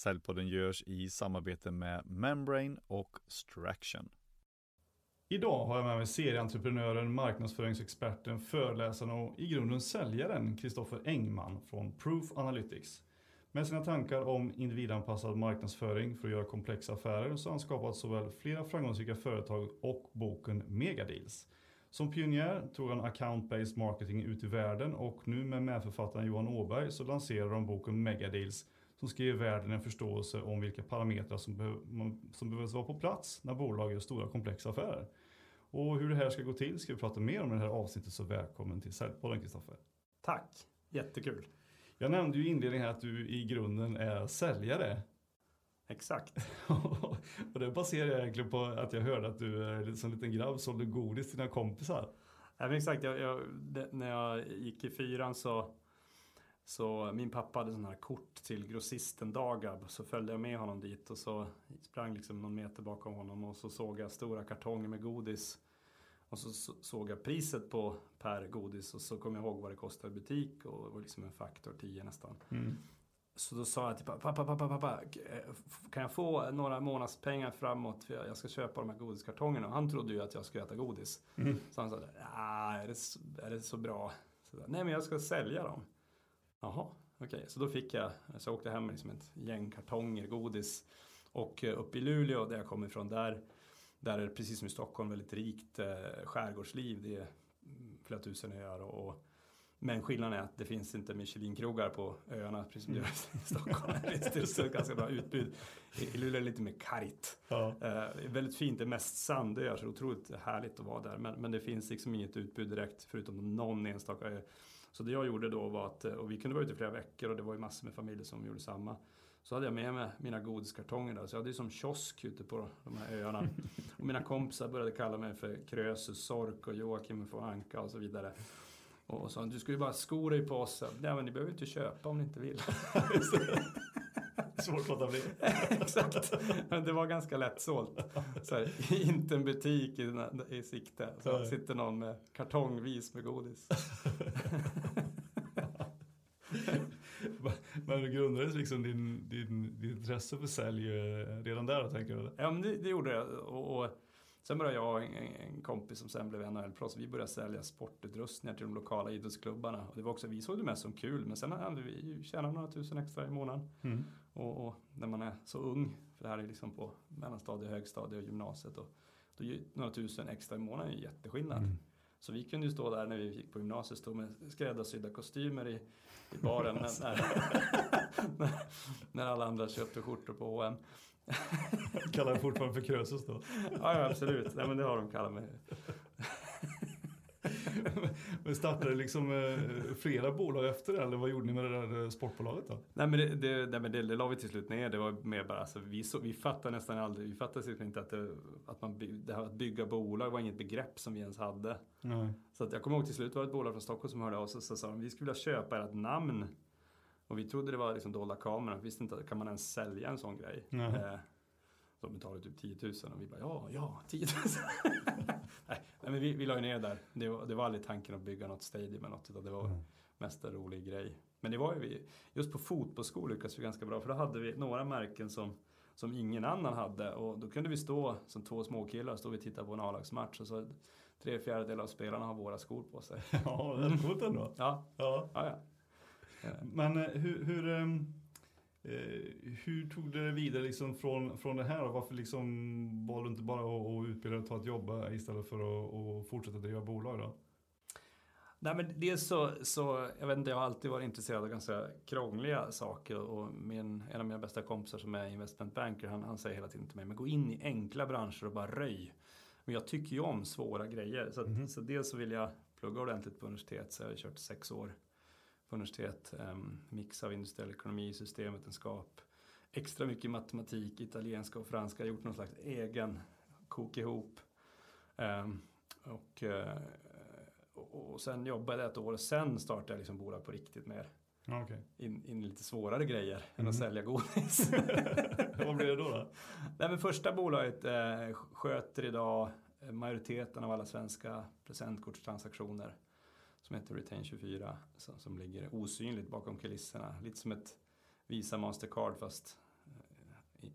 Säljpodden görs i samarbete med Membrane och Straction. Idag har jag med mig serieentreprenören, marknadsföringsexperten, föreläsaren och i grunden säljaren Kristoffer Engman från Proof Analytics. Med sina tankar om individanpassad marknadsföring för att göra komplexa affärer så har han skapat såväl flera framgångsrika företag och boken Megadeals. Som pionjär tog han account-based marketing ut i världen och nu med medförfattaren Johan Åberg så lanserar de boken Megadeals som ska ge världen en förståelse om vilka parametrar som, behöv, som behövs vara på plats när bolag gör stora komplexa affärer. Och hur det här ska gå till ska vi prata mer om i det här avsnittet så välkommen till Säljpodden Kristoffer. Tack, jättekul. Jag nämnde ju i inledningen här att du i grunden är säljare. Exakt. och det baserar jag egentligen på att jag hörde att du som liten grabb sålde godis till dina kompisar. Ja, men exakt, jag, jag, det, när jag gick i fyran så så min pappa hade sådana här kort till grossisten Dagab. Så följde jag med honom dit och så sprang liksom någon meter bakom honom och så såg jag stora kartonger med godis. Och så såg jag priset på per godis och så kom jag ihåg vad det kostade i butik och det var liksom en faktor 10 nästan. Mm. Så då sa jag till pappa, pappa, pappa, pappa, kan jag få några månadspengar framåt för jag ska köpa de här godiskartongerna. Och han trodde ju att jag skulle äta godis. Mm. Så han sa, ah, är, det, är det så bra? Så, Nej men jag ska sälja dem. Jaha, okej. Okay. Så då fick jag, så jag åkte hem med liksom ett gäng kartonger godis. Och eh, uppe i Luleå där jag kommer ifrån, där, där är det precis som i Stockholm väldigt rikt eh, skärgårdsliv. Det är flera tusen öar och, och men skillnaden är att det finns inte Michelin-krogar på öarna precis som det gör i Stockholm. det är ett ganska bra utbud. I Luleå är det lite mer kargt. Ja. Eh, väldigt fint, det är mest sandöar så det är otroligt härligt att vara där. Men, men det finns liksom inget utbud direkt förutom någon enstaka ö. Så det jag gjorde då var att, eh, och vi kunde vara ute i flera veckor och det var ju massor med familjer som gjorde samma. Så hade jag med mig mina godiskartonger där, så jag hade ju som kiosk ute på de här öarna. Och mina kompisar började kalla mig för Krösus Sork och Joakim von Anka och så vidare. Och sa du ska ju bara sko dig på oss. Nej men ni behöver inte köpa om ni inte vill. Svårt att låta bli. Exakt. Men det var ganska lättsålt. Så här, inte en butik i, i sikte. Så Nej. sitter någon med kartongvis med godis. men grundades liksom din, din, din intresse för sälj redan där tänker du? Ja men det, det gjorde jag. Och, och Sen började jag och en, en kompis som sen blev NHL-proffs, vi började sälja sportutrustningar till de lokala idrottsklubbarna. Och det var också, vi såg det mest som kul, men sen hade vi tjänat några tusen extra i månaden. Mm. Och, och, när man är så ung, för det här är liksom på mellanstadiet, högstadiet och gymnasiet, och, då några tusen extra i månaden en jätteskillnad. Mm. Så vi kunde ju stå där när vi gick på gymnasiet, stå med skräddarsydda kostymer i, i baren när, när, när, alla andra köpte skjortor på H&M. Kallar jag fortfarande för Krösus då? ja, ja, absolut. Nej, men det har de kallat mig. men startade liksom eh, flera bolag efter det eller vad gjorde ni med det där eh, sportbolaget då? Nej men det, det, det, det, det la vi till slut ner. Det var mer bara, alltså, vi, så, vi fattade nästan aldrig, vi fattade inte att, det, att, man, det här att bygga bolag var inget begrepp som vi ens hade. Nej. Så att jag kommer ihåg till slut var det ett bolag från Stockholm som hörde av sig och sa vi skulle vilja köpa ert namn och vi trodde det var liksom dolda kameror. Vi visste inte, kan man ens sälja en sån grej? Mm. Eh, de betalade typ 10 000 och vi bara ja, ja, 10 000. nej, men vi, vi la ju ner där. Det var, det var aldrig tanken att bygga något stadium eller något utan det var mm. mest en rolig grej. Men det var ju vi, just på fotbollsskor lyckades vi ganska bra för då hade vi några märken som som ingen annan hade och då kunde vi stå som två småkillar och och titta på en A-lagsmatch och så tre fjärdedelar av spelarna har våra skor på sig. Ja, det är coolt ändå. ja. Ja. ja, ja. Men eh, hur, hur, ehm, eh, hur tog det vidare liksom från, från det här? Varför liksom var du inte bara att utbilda dig och ta ett jobb istället för att, att fortsätta driva bolag då? Nej men dels så, så, jag vet inte, jag har alltid varit intresserad av ganska krångliga saker och min, en av mina bästa kompisar som är investment banker, han, han säger hela tiden till mig, men gå in i enkla branscher och bara röj. Men jag tycker ju om svåra grejer, så, att, mm. så dels så vill jag plugga ordentligt på universitet, så jag har kört sex år på universitet. Um, mix av industriell ekonomi, systemvetenskap, extra mycket matematik, italienska och franska. Gjort någon slags egen kok ihop. Um, och, uh, och sen jobbade jag ett år och sen startade jag liksom bolag på riktigt mer. Okay. In, in lite svårare grejer mm. än att mm. sälja godis. Vad blir det då? då? Nej, men första bolaget eh, sköter idag majoriteten av alla svenska presentkortstransaktioner som heter Retain24 som, som ligger osynligt bakom kulisserna. Lite som ett Visa Mastercard fast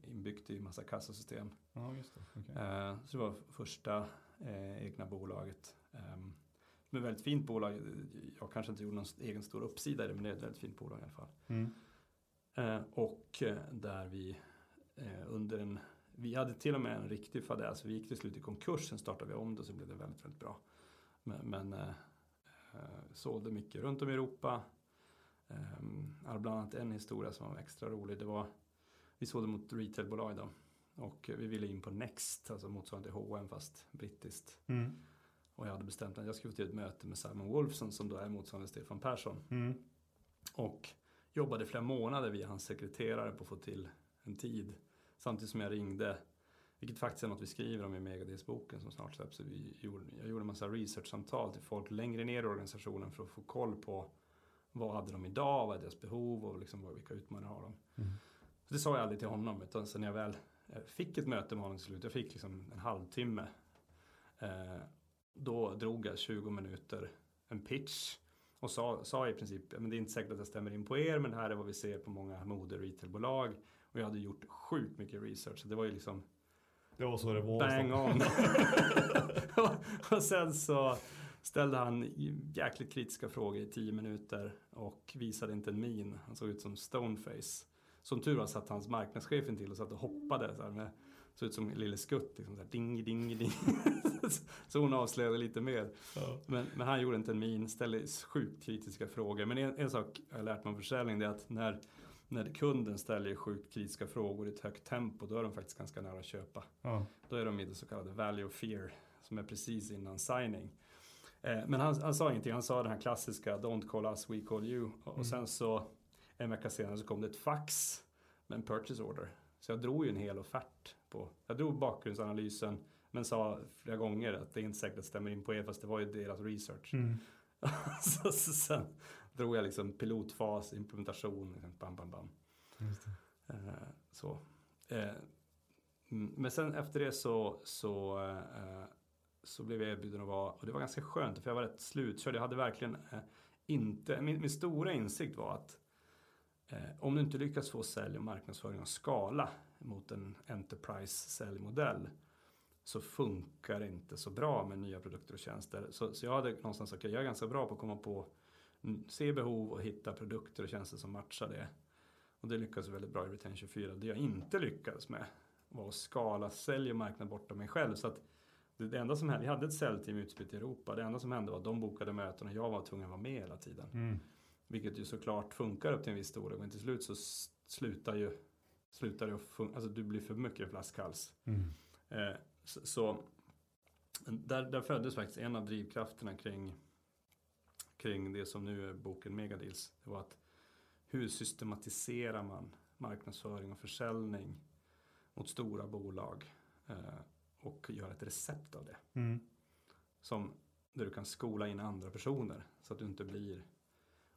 inbyggt i massa kassasystem. Ja, det. Okay. Eh, så det var första eh, egna bolaget. Är ett väldigt fint bolag. Jag kanske inte gjorde någon egen stor uppsida i det, men det är ett väldigt fint bolag i alla fall. Mm. Eh, och eh, där vi eh, under en, vi hade till och med en riktig fadäs. Vi gick till slut i konkurs, sen startade vi om det så blev det väldigt, väldigt bra. Men, men eh, eh, sålde mycket runt om i Europa. Eh, jag har bland annat en historia som var extra rolig. Det var, vi sålde mot retailbolag då. Och vi ville in på Next, alltså motsvarande H&M fast brittiskt. Mm. Och jag hade bestämt att jag skulle få till ett möte med Simon Wolfson som då är motsvarande Stefan Persson. Mm. Och jobbade flera månader via hans sekreterare på att få till en tid. Samtidigt som jag ringde, vilket faktiskt är något vi skriver om i Megadelsboken som snart släpps. Vi gjorde, jag gjorde en massa researchsamtal till folk längre ner i organisationen för att få koll på vad hade de idag, vad är deras behov och liksom vilka utmaningar har de. Mm. Så det sa jag aldrig till honom utan sen när jag väl eh, fick ett möte med honom till slut, jag fick liksom en halvtimme. Eh, då drog jag 20 minuter en pitch och sa, sa i princip, men det är inte säkert att det stämmer in på er, men det här är vad vi ser på många mode retailbolag. Och jag hade gjort sjukt mycket research, så det var ju liksom Det var så det var. bang on. och sen så ställde han jäkligt kritiska frågor i tio minuter och visade inte en min. Han såg ut som stoneface. Som tur var satt hans marknadschef till och satt och hoppade så här med Såg ut som Lille Skutt, liksom så här, ding, ding, ding. så hon avslöjade lite mer. Ja. Men, men, han gjorde inte en min, ställde sjukt kritiska frågor. Men en, en sak jag har lärt mig om försäljning det är att när, när kunden ställer sjukt kritiska frågor i ett högt tempo då är de faktiskt ganska nära att köpa. Ja. Då är de i det så kallade value of fear som är precis innan signing. Eh, men han, han, sa ingenting, han sa den här klassiska Don't call us, we call you. Och, Mm. sen så en vecka senare så kom det ett fax med en purchase order. Så jag drog ju en hel offert på, jag drog bakgrundsanalysen men sa flera gånger att det är inte säkert att det stämmer in på er fast det var ju deras research. Mm. så, så sen drog jag liksom pilotfas, implementation, liksom bam bam bam. Eh, så. Eh, men sen efter det så, så, eh, så blev jag erbjuden att vara, och det var ganska skönt för jag var rätt slutkörd. Jag hade verkligen eh, inte, min, min stora insikt var att om du inte lyckas få sälj och marknadsföring och skala mot en enterprise säljmodell så funkar det inte så bra med nya produkter och tjänster. Så, så jag hade någonstans sagt att jag är ganska bra på att komma på, se behov och hitta produkter och tjänster som matchar det. Och det lyckades väldigt bra i Retain 24. Det jag inte lyckades med var att skala sälj och marknad bortom mig själv. Så att det, enda som hände, jag hade ett säljteam utspritt i Europa. Det enda som hände var att de bokade möten och jag var tvungen att vara med hela tiden. Mm. Vilket ju såklart funkar upp till en viss storlek. Men till slut så slutar ju, slutar att funka. Alltså du blir för mycket flaskhals. Mm. Eh, så, så där, där föddes faktiskt en av drivkrafterna kring, kring det som nu är boken Megadeals. Det var att hur systematiserar man marknadsföring och försäljning mot stora bolag eh, och gör ett recept av det. Mm. Som, där du kan skola in andra personer så att du inte blir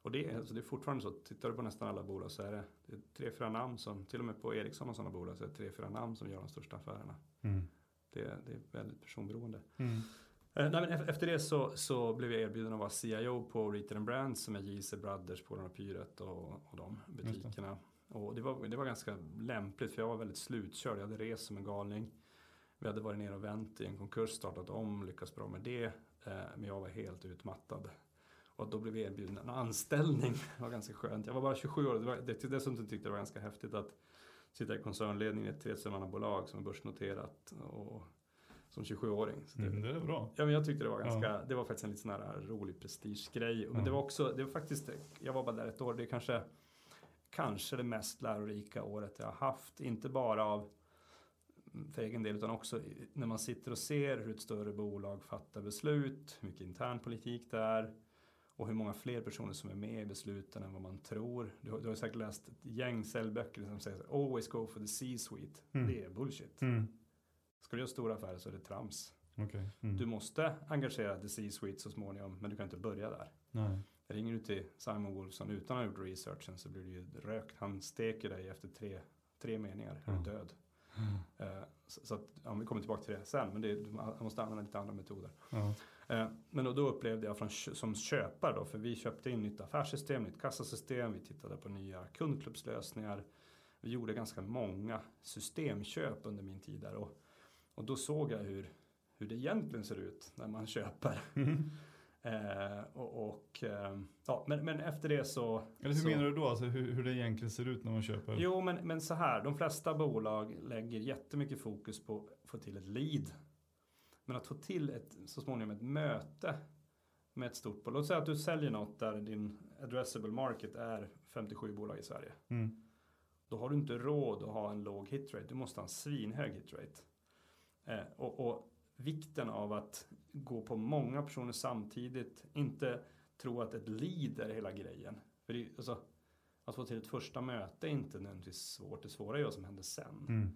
och det är, alltså det är fortfarande så, tittar du på nästan alla bolag så är det, det är tre, fyra namn som, till och med på Ericsson och sådana bolag så är det tre, fyra namn som gör de största affärerna. Mm. Det, det är väldigt personberoende. Mm. Eh, nej, men ef- efter det så, så blev jag erbjuden att vara CIO på Retail and Brands som är JC Brothers, Polarn och Pyret och, och de butikerna. Och det var, det var ganska lämpligt för jag var väldigt slutkörd. Jag hade rest som en galning. Vi hade varit nere och vänt i en konkurs, startat om, lyckats bra med det. Eh, men jag var helt utmattad. Och då blev jag erbjuden en anställning. Det var ganska skönt. Jag var bara 27 år. Det var, det, dessutom tyckte jag det var ganska häftigt att sitta i koncernledningen i ett trettiomannabolag som är börsnoterat. Och, som 27-åring. Så det, Mm, det är bra. Ja men jag tyckte det var ganska, Ja. det var faktiskt en lite sån här rolig prestigegrej. Men Ja. det var också, det var faktiskt, jag var bara där ett år, det är kanske, kanske det mest lärorika året jag har haft. Inte bara av, för egen del, utan också när man sitter och ser hur ett större bolag fattar beslut, hur mycket intern politik det är och hur många fler personer som är med i besluten än vad man tror. Du, har- du har säkert läst ett gäng säljböcker som säger always go for the C-suite. Mm. Det är bullshit. Mm. Ska du göra stora affärer så är det trams. Okej. Mm. Du måste engagera the C-suite så småningom, men du kan inte börja där. Nej. Ringer du till Simon Wolfson utan att ha gjort researchen så blir du ju rökt. Han steker dig efter tre, tre meningar, är Ja. du död. Eh, så, så att, ja, vi kommer tillbaka till det sen, men det, man måste använda lite andra metoder. Ja. Eh, men då, då upplevde jag från, som köpare då, för vi köpte in nytt affärssystem, nytt kassasystem, vi tittade på nya kundklubbslösningar. Vi gjorde ganska många systemköp under min tid där och, och då såg jag hur, hur det egentligen ser ut när man köper. Mm. Eh, och, och eh, ja, men, men efter det så... Eller hur så, menar du då? Alltså hur, hur det egentligen ser ut när man köper? Jo, men, men så här. De flesta bolag lägger jättemycket fokus på att få till ett lead. Men att få till ett, så småningom ett möte med ett stort bolag. Låt säga att du säljer något där din addressable market är 57 bolag i Sverige. Mm. Då har du inte råd att ha en låg hitrate. Du måste ha en svinhög hitrate. Eh, och, och vikten av att gå på många personer samtidigt. Inte tro att ett lead är hela grejen. För det, alltså, att få till ett första möte är inte nödvändigtvis svårt. Det svåra är vad som händer sen. Mm.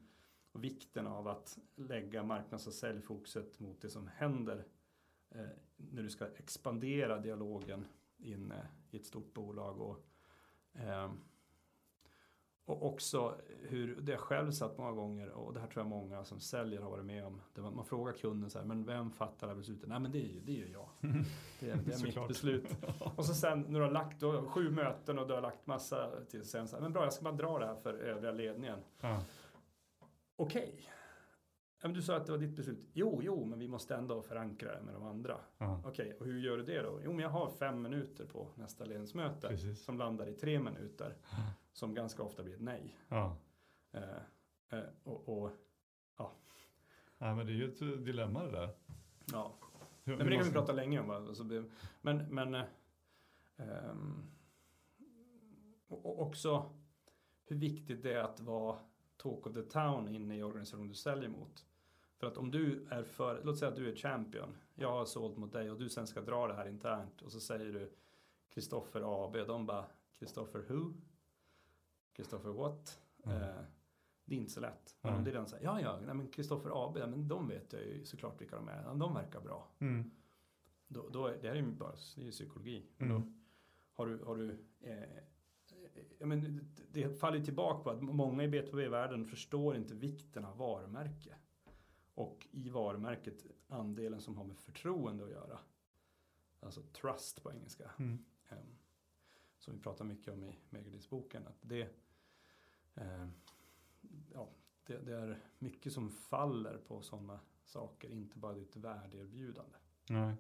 Och vikten av att lägga marknads och säljfokuset mot det som händer eh, när du ska expandera dialogen inne i ett stort bolag. Och, eh, och också hur det jag själv satt många gånger och det här tror jag många som säljer har varit med om. Var, man frågar kunden så här, men vem fattar det här beslutet? Nej men det är ju, det är ju jag. Det är, det är mitt beslut. Och så sen när du har lagt då, sju möten och du har lagt massa till sen så här, men bra jag ska bara dra det här för övriga ledningen. Ja. Okej. Ja, men du sa att det var ditt beslut. Jo, jo, men vi måste ändå förankra det med de andra. Ja. Okej, och hur gör du det då? Jo, men jag har fem minuter på nästa ledningsmöte Precis. som landar i tre minuter. Som ganska ofta blir ett nej. Ja. Eh, eh, och, och ja, men det är ju ett dilemma det där. ja, Hur, Nej, men det kan vi prata länge om. Alltså, men men eh, och också hur viktigt det är att vara talk of the town inne i organisationen du säljer mot. För att om du är för, låt säga att du är champion. Jag har sålt mot dig och du sen ska dra det här internt och så säger du Kristoffer AB. De bara Kristoffer who? Kristoffer what? Mm. Eh, det är inte så lätt. Men om Mm. det är den säger, ja ja, nej, men Kristoffer AB, men de vet jag ju såklart vilka de är. De verkar bra. Mm. Då, då är, det här är ju bara det är psykologi. Men Då Mm. har du, har du eh, men det, faller tillbaka på att många i B2B-världen förstår inte vikten av varumärke. Och i varumärket andelen som har med förtroende att göra. Alltså trust på engelska. Mm. Ehm, som vi pratar mycket om i Megadis-boken. Att det, eh, ja, det, det är mycket som faller på sådana saker. Inte bara ditt värdeerbjudande. Nej.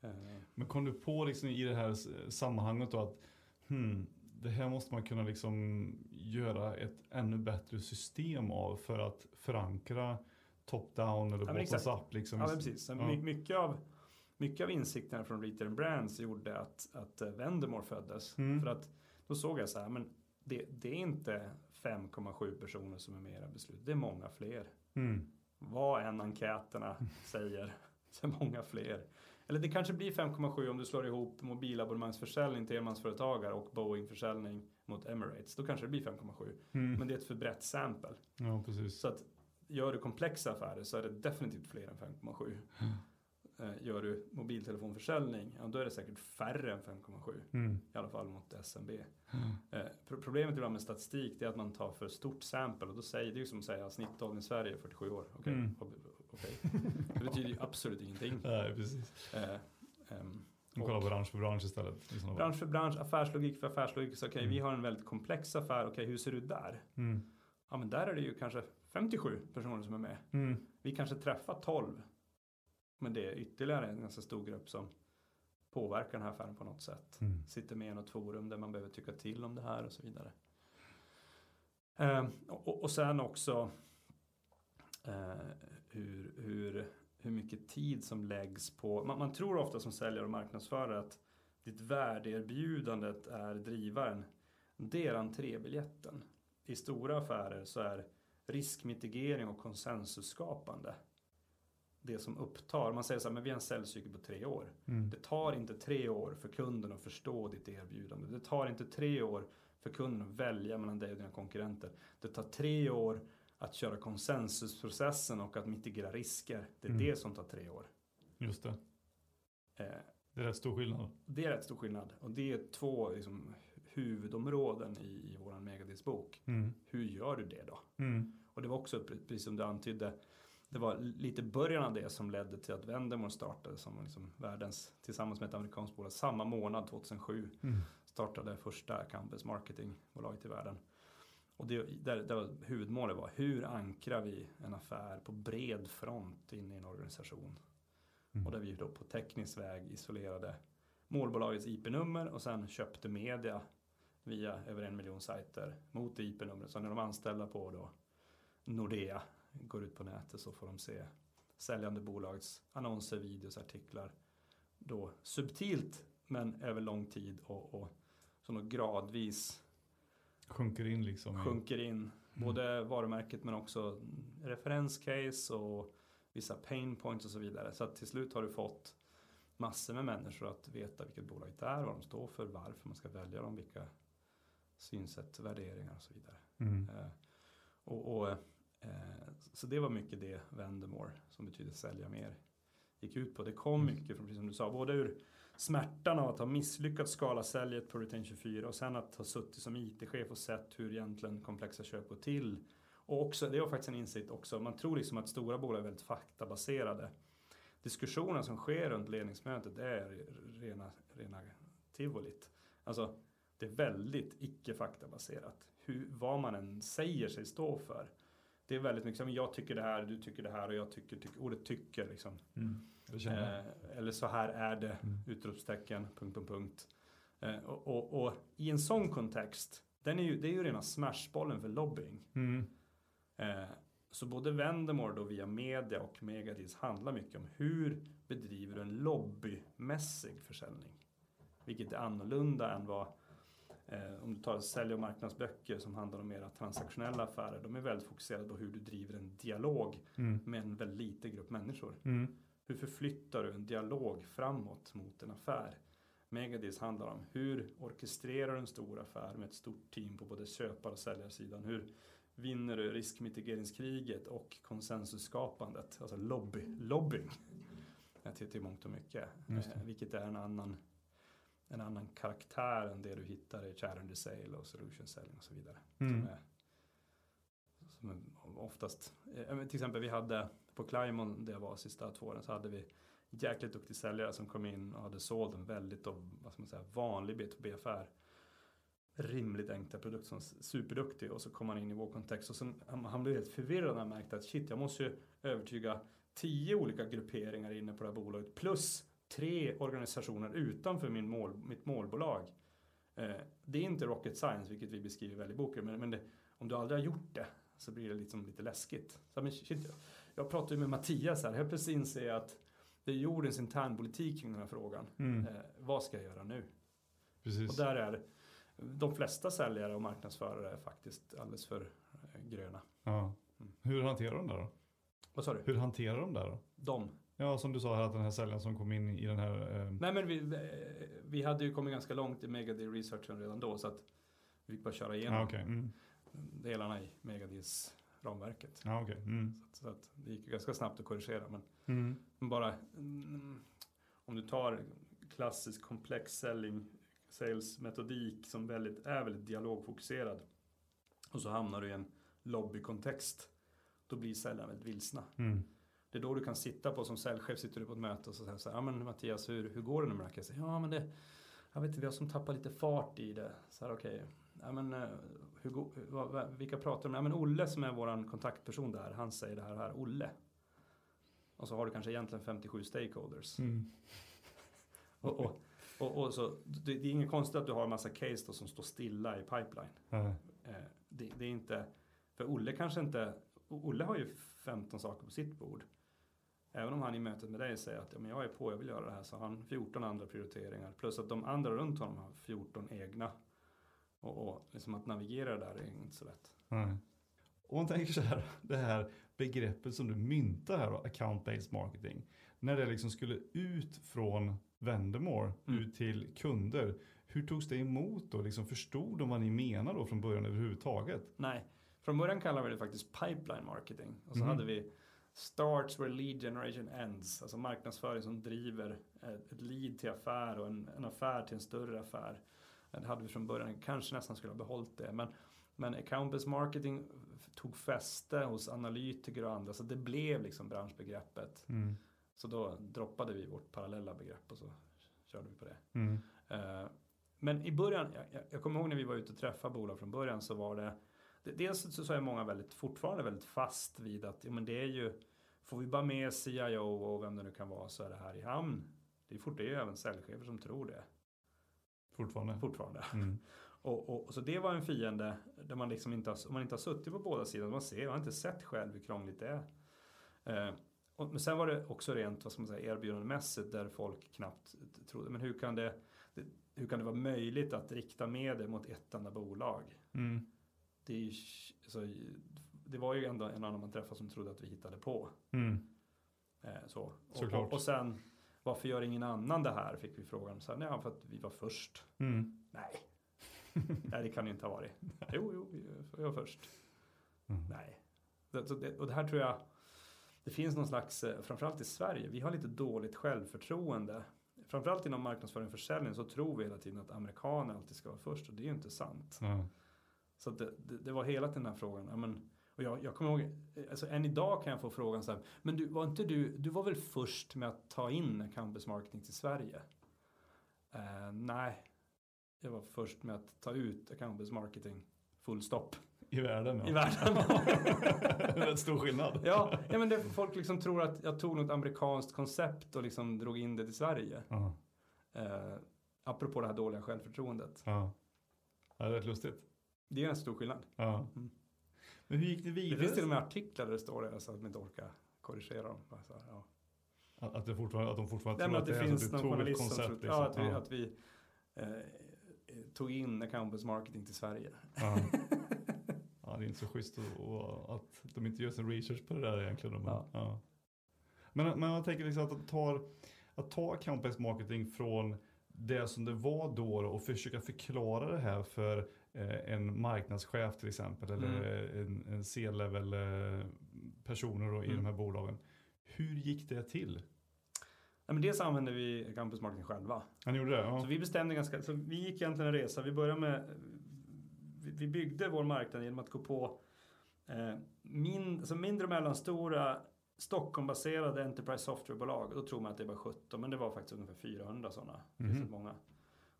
Eh, Men kom du på liksom i det här sammanhanget då att hmm, det här måste man kunna liksom göra ett ännu bättre system av för att förankra top-down eller Ja, bottom-up. Liksom. Ja, precis. Ja. my- Mycket, av, mycket av insikterna från Retail Brands gjorde att, att eh, Vendemore föddes. Mm. För att då såg jag så här, men det, det är inte 5,7 personer som är med i era beslut. Det är många fler. Mm. Vad än enkäterna säger, så är många fler. Eller det kanske blir 5,7 om du slår ihop mobilabonnemangsförsäljning till enmansföretagare och Boeing-försäljning mot Emirates. Då kanske det blir 5,7. Mm. Men det är ett för brett sample. Ja, precis. Så att gör du komplexa affärer så är det definitivt fler än 5,7. Eh, Gör du mobiltelefonförsäljning, ja, då är det säkert färre än 5,7. Mm. I alla fall mot SMB. Eh, pro- Problemet ibland med statistik det är att man tar för stort sample och då säger det ju som att säga snittåldern i Sverige är 47 år. Okej, Mm. okej. Det betyder ju absolut ingenting. Nej, precis. Eh, ehm, Man kollar bransch för bransch istället. bransch för bransch, affärslogik för affärslogik. Så okej, Mm. vi har en väldigt komplex affär. Okej, hur ser det ut där? Mm. Ja, men där är det ju kanske 57 personer som är med. Mm. Vi kanske träffar 12. Men det är ytterligare en ganska stor grupp som påverkar den här affären på något sätt. Mm. Sitter med i något forum där man behöver tycka till om det här och så vidare. Eh, och, och sen också eh, hur, hur, hur mycket tid som läggs på, man, man tror ofta som säljare och marknadsförare att ditt värdeerbjudandet är drivaren. Det är entrébiljetten. I stora affärer så är riskmitigering och konsensusskapande det som upptar, man säger så här, men vi har en säljcykel på tre år. Mm. Det tar inte tre år för kunden att förstå ditt erbjudande. Det tar inte tre år för kunden att välja mellan dig och dina konkurrenter. Det tar tre år att köra konsensusprocessen och att mitigera risker. Det är Mm. det som tar tre år. Just det. Eh, Det är rätt stor skillnad. det är rätt stor skillnad. Och det är två liksom, huvudområden i, i vår megadisbok. Mm. Hur gör du det då? Mm. Och det var också, precis som du antydde, det var lite början av det som ledde till att Vendemore startade som liksom världens, tillsammans med ett amerikanskt bolag, samma månad 2007 Mm. startade första campus marketingbolaget i världen. Och det, där, där huvudmålet var hur ankrar vi en affär på bred front in i en organisation. Mm. Och där vi då på teknisk väg isolerade målbolagets IP-nummer och sen köpte media via över en miljon sajter mot IP-numret. Så när de anställda på då Nordea går ut på nätet så får de se säljande bolagets annonser, videos, artiklar. Då subtilt men över lång tid och, och som gradvis Sjunker in liksom. sjunker in. Både varumärket men också referenscase och vissa pain points och så vidare. Så att till slut har du fått massor med människor att veta vilket bolag det är, vad de står för, varför man ska välja dem, vilka synsätt, värderingar och så vidare. Mm. Eh, och, och, eh, så det var mycket det Vendemore, som betyder sälja mer, gick ut på. Det kom Mm. mycket från, precis som du sa, både ur smärtan av att ha misslyckats skala säljet på Retain 24 och sen att ha suttit som IT-chef och sett hur egentligen komplexa köp går till. Och också, det var faktiskt en insikt också, man tror liksom att stora bolag är väldigt faktabaserade. Diskussionen som sker runt ledningsmötet är rena, rena tivolit. Alltså, det är väldigt icke faktabaserat. Hur, vad man än säger sig stå för. Det är väldigt mycket jag tycker det här, du tycker det här och jag tycker, tycker ordet tycker liksom. Mm. Eh, eller så här är det, Mm. utropstecken, punkt, punkt, punkt. Eh, och, och, och i en sån kontext, den är ju, det är ju rena smashbollen för lobbying. Mm. Eh, så både Vendemore då via media och Megadis handlar mycket om hur bedriver du en lobbymässig försäljning. Vilket är annorlunda än vad eh, om du tar sälj och marknadsböcker som handlar om mera transaktionella affärer. De är väldigt fokuserade på hur du driver en dialog Mm. med en väldigt liten grupp människor. Mm. Hur förflyttar du en dialog framåt mot en affär? Megadis handlar om hur orkestrerar du en stor affär med ett stort team på både köpar och säljarsidan? Hur vinner du riskmitigeringskriget och konsensusskapandet? Alltså lobby, lobbying. eh, Till, till mångt och mycket. Eh, vilket är en annan, en annan karaktär än det du hittar i challenger sale och solution selling och så vidare. Mm. Som är, som är oftast, eh, till exempel vi hade på Climon där jag var sista två åren så hade vi jäkligt duktig säljare som kom in och hade sålt en väldigt och, vad ska man säga, vanlig B2B-affär. Rimligt enkla produkt som superduktig och så kom han in i vår kontext och sen, han, han blev helt förvirrad när han märkte att shit jag måste ju övertyga tio olika grupperingar inne på det här bolaget plus tre organisationer utanför min mål, mitt målbolag. Eh, det är inte rocket science vilket vi beskriver väl i boken men, men det, om du aldrig har gjort det så blir det liksom lite läskigt. Så, men shit, jag, pratade ju med Mattias här, helt plötsligt inser jag att det är jordens internpolitik kring den här frågan. Mm. Eh, vad ska jag göra nu? Precis. Och där är de flesta säljare och marknadsförare är faktiskt alldeles för eh, gröna. Ja. Mm. Hur hanterar de det då? Vad sa du? Hur hanterar de det då? De? Ja, som du sa här att den här säljaren som kom in i den här... Eh, Nej men vi, eh, vi hade ju kommit ganska långt i Megadeal researchen redan då så att vi fick bara köra igenom ja, okej. Mm. delarna i Megadeals ramverket. Ja, okej. Mm. Så att det gick ju ganska snabbt att korrigera men Mm. Men bara mm, om du tar klassisk komplex selling sales metodik som väldigt, är väldigt dialogfokuserad och så hamnar du i en lobbykontext då blir säljaren väldigt vilsna. Mm. Det är då du kan sitta på som säljchef sitter du på ett möte och så säger så här, ja men Mattias hur, hur går det nu med det här? Jag säger, Ja men det, jag vet inte, vi har som tappat lite fart i det. Så här okej, ja men eh, hur, hur, vilka pratar de med? Ja men Olle som är våran kontaktperson där, han säger det här och här, Olle. Och så har du kanske egentligen 57 stakeholders. Mm. Och, och, och, och så, det, det är inget konstigt att du har en massa case då som står stilla i pipeline. Eh, det, det är inte, för Olle kanske inte, Olle har ju 15 saker på sitt bord. Även om han i mötet med dig säger att ja, men jag är på, jag vill göra det här, så har han 14 andra prioriteringar. Plus att de andra runt honom har 14 egna. Och, och liksom att navigera där är inte så lätt. Nej. Om man tänker så här, det här begreppet som du myntar här account-based marketing. När det liksom skulle ut från Vendemore Mm. ut till kunder. Hur togs det emot då? Liksom förstod de vad ni menar då från början överhuvudtaget? Nej, från början kallar vi det faktiskt pipeline marketing. Och så Mhm. hade vi starts where lead generation ends. Alltså marknadsföring som driver ett, ett lead till affär och en, en affär till en större affär. Det hade vi från början, kanske nästan skulle ha behållit det. Men, men account-based marketing tog fäste hos analytiker och andra. Så det blev liksom branschbegreppet. Mm. Så då droppade vi vårt parallella begrepp och så körde vi på det. Mm. Eh, Men i början, jag, jag- kommer ihåg när vi var ute och träffade bolag från början så var det- dels så så är många väldigt, fortfarande väldigt fast vid att ja, men det är ju, får vi bara med CIO och vem det nu kan vara så är det här i hamn. Det är, fort, det är ju även säljchefer som tror det Fortfarande. fortfarande. Mm. Och, och, så det var en fiende där man liksom inte har, man inte har suttit på båda sidor, man ser, man har inte sett själv hur krångligt det är. Eh, och, men sen var det också rent, vad ska man säga, erbjudandemässigt där folk knappt trodde, men hur kan det, det hur kan det vara möjligt att rikta medel mot ett enda bolag? Mm. Det, ju, alltså, det var ju ändå en annan man träffade som trodde att vi hittade på. Mm. Eh, så. Och, Såklart. och, och sen, varför gör ingen annan det här? Fick vi frågan. Så här, nej, för att vi var först. Mm. Nej. Nej, det kan det inte ha varit. Jo, jo, vi- vi var först. Mm. Nej. Så det, och det här tror jag, det finns någon slags, eh, framförallt i Sverige, vi har lite dåligt självförtroende. Framförallt inom marknadsföring och försäljning så tror vi hela tiden att amerikaner alltid ska vara först och det är ju inte sant. Ja. Så det, det, det var hela den här frågan. Ja, men, och jag, jag kommer ihåg, alltså än idag kan jag få frågan så här, men du var inte du, du var väl först med att ta in campus marketing till Sverige? Eh, nej, jag var först med att ta ut campus marketing full stopp I världen ja. i världen. Rätt stor skillnad. ja, ja, men det, folk liksom tror att jag tog något amerikanskt koncept och liksom drog in det till Sverige. Ja. Eh, apropå det här dåliga självförtroendet. Ja. Ja, det är rätt lustigt. Det är en stor skillnad. Ja. Mm. Men hur gick det Det vidare? finns till och med artiklar där det står det, så att man inte orkar korrigera dem. Bara så här, ja. Att, att, det fortfarande, att de fortfarande Nej, tror att det, det är finns så att någon du tog ett koncept. Liksom. ja, att vi, att vi eh, tog in campus marketing till Sverige. Ja. ja, det är inte så schysst att, och att de inte gör sin research på det där egentligen. Men, Ja. ja. men, men jag tänker liksom att tar, att ta account-based marketing från det som det var då och försöka förklara det här för en marknadschef till exempel eller en, en C-level eh, personer då i Mm. de här bolagen. Hur gick det till? Nej, men dels använder vi campus marketing själva. Han gjorde det? Ja. Så vi bestämde ganska, så vi gick egentligen en resa. Vi började med, vi, byggde vår marknad genom att gå på eh, min, alltså mindre och mellanstora Stockholmbaserade Enterprise Softwarebolag. Då tror man att det var 17, men det var faktiskt ungefär 400 sådana. Det finns Mhm. många.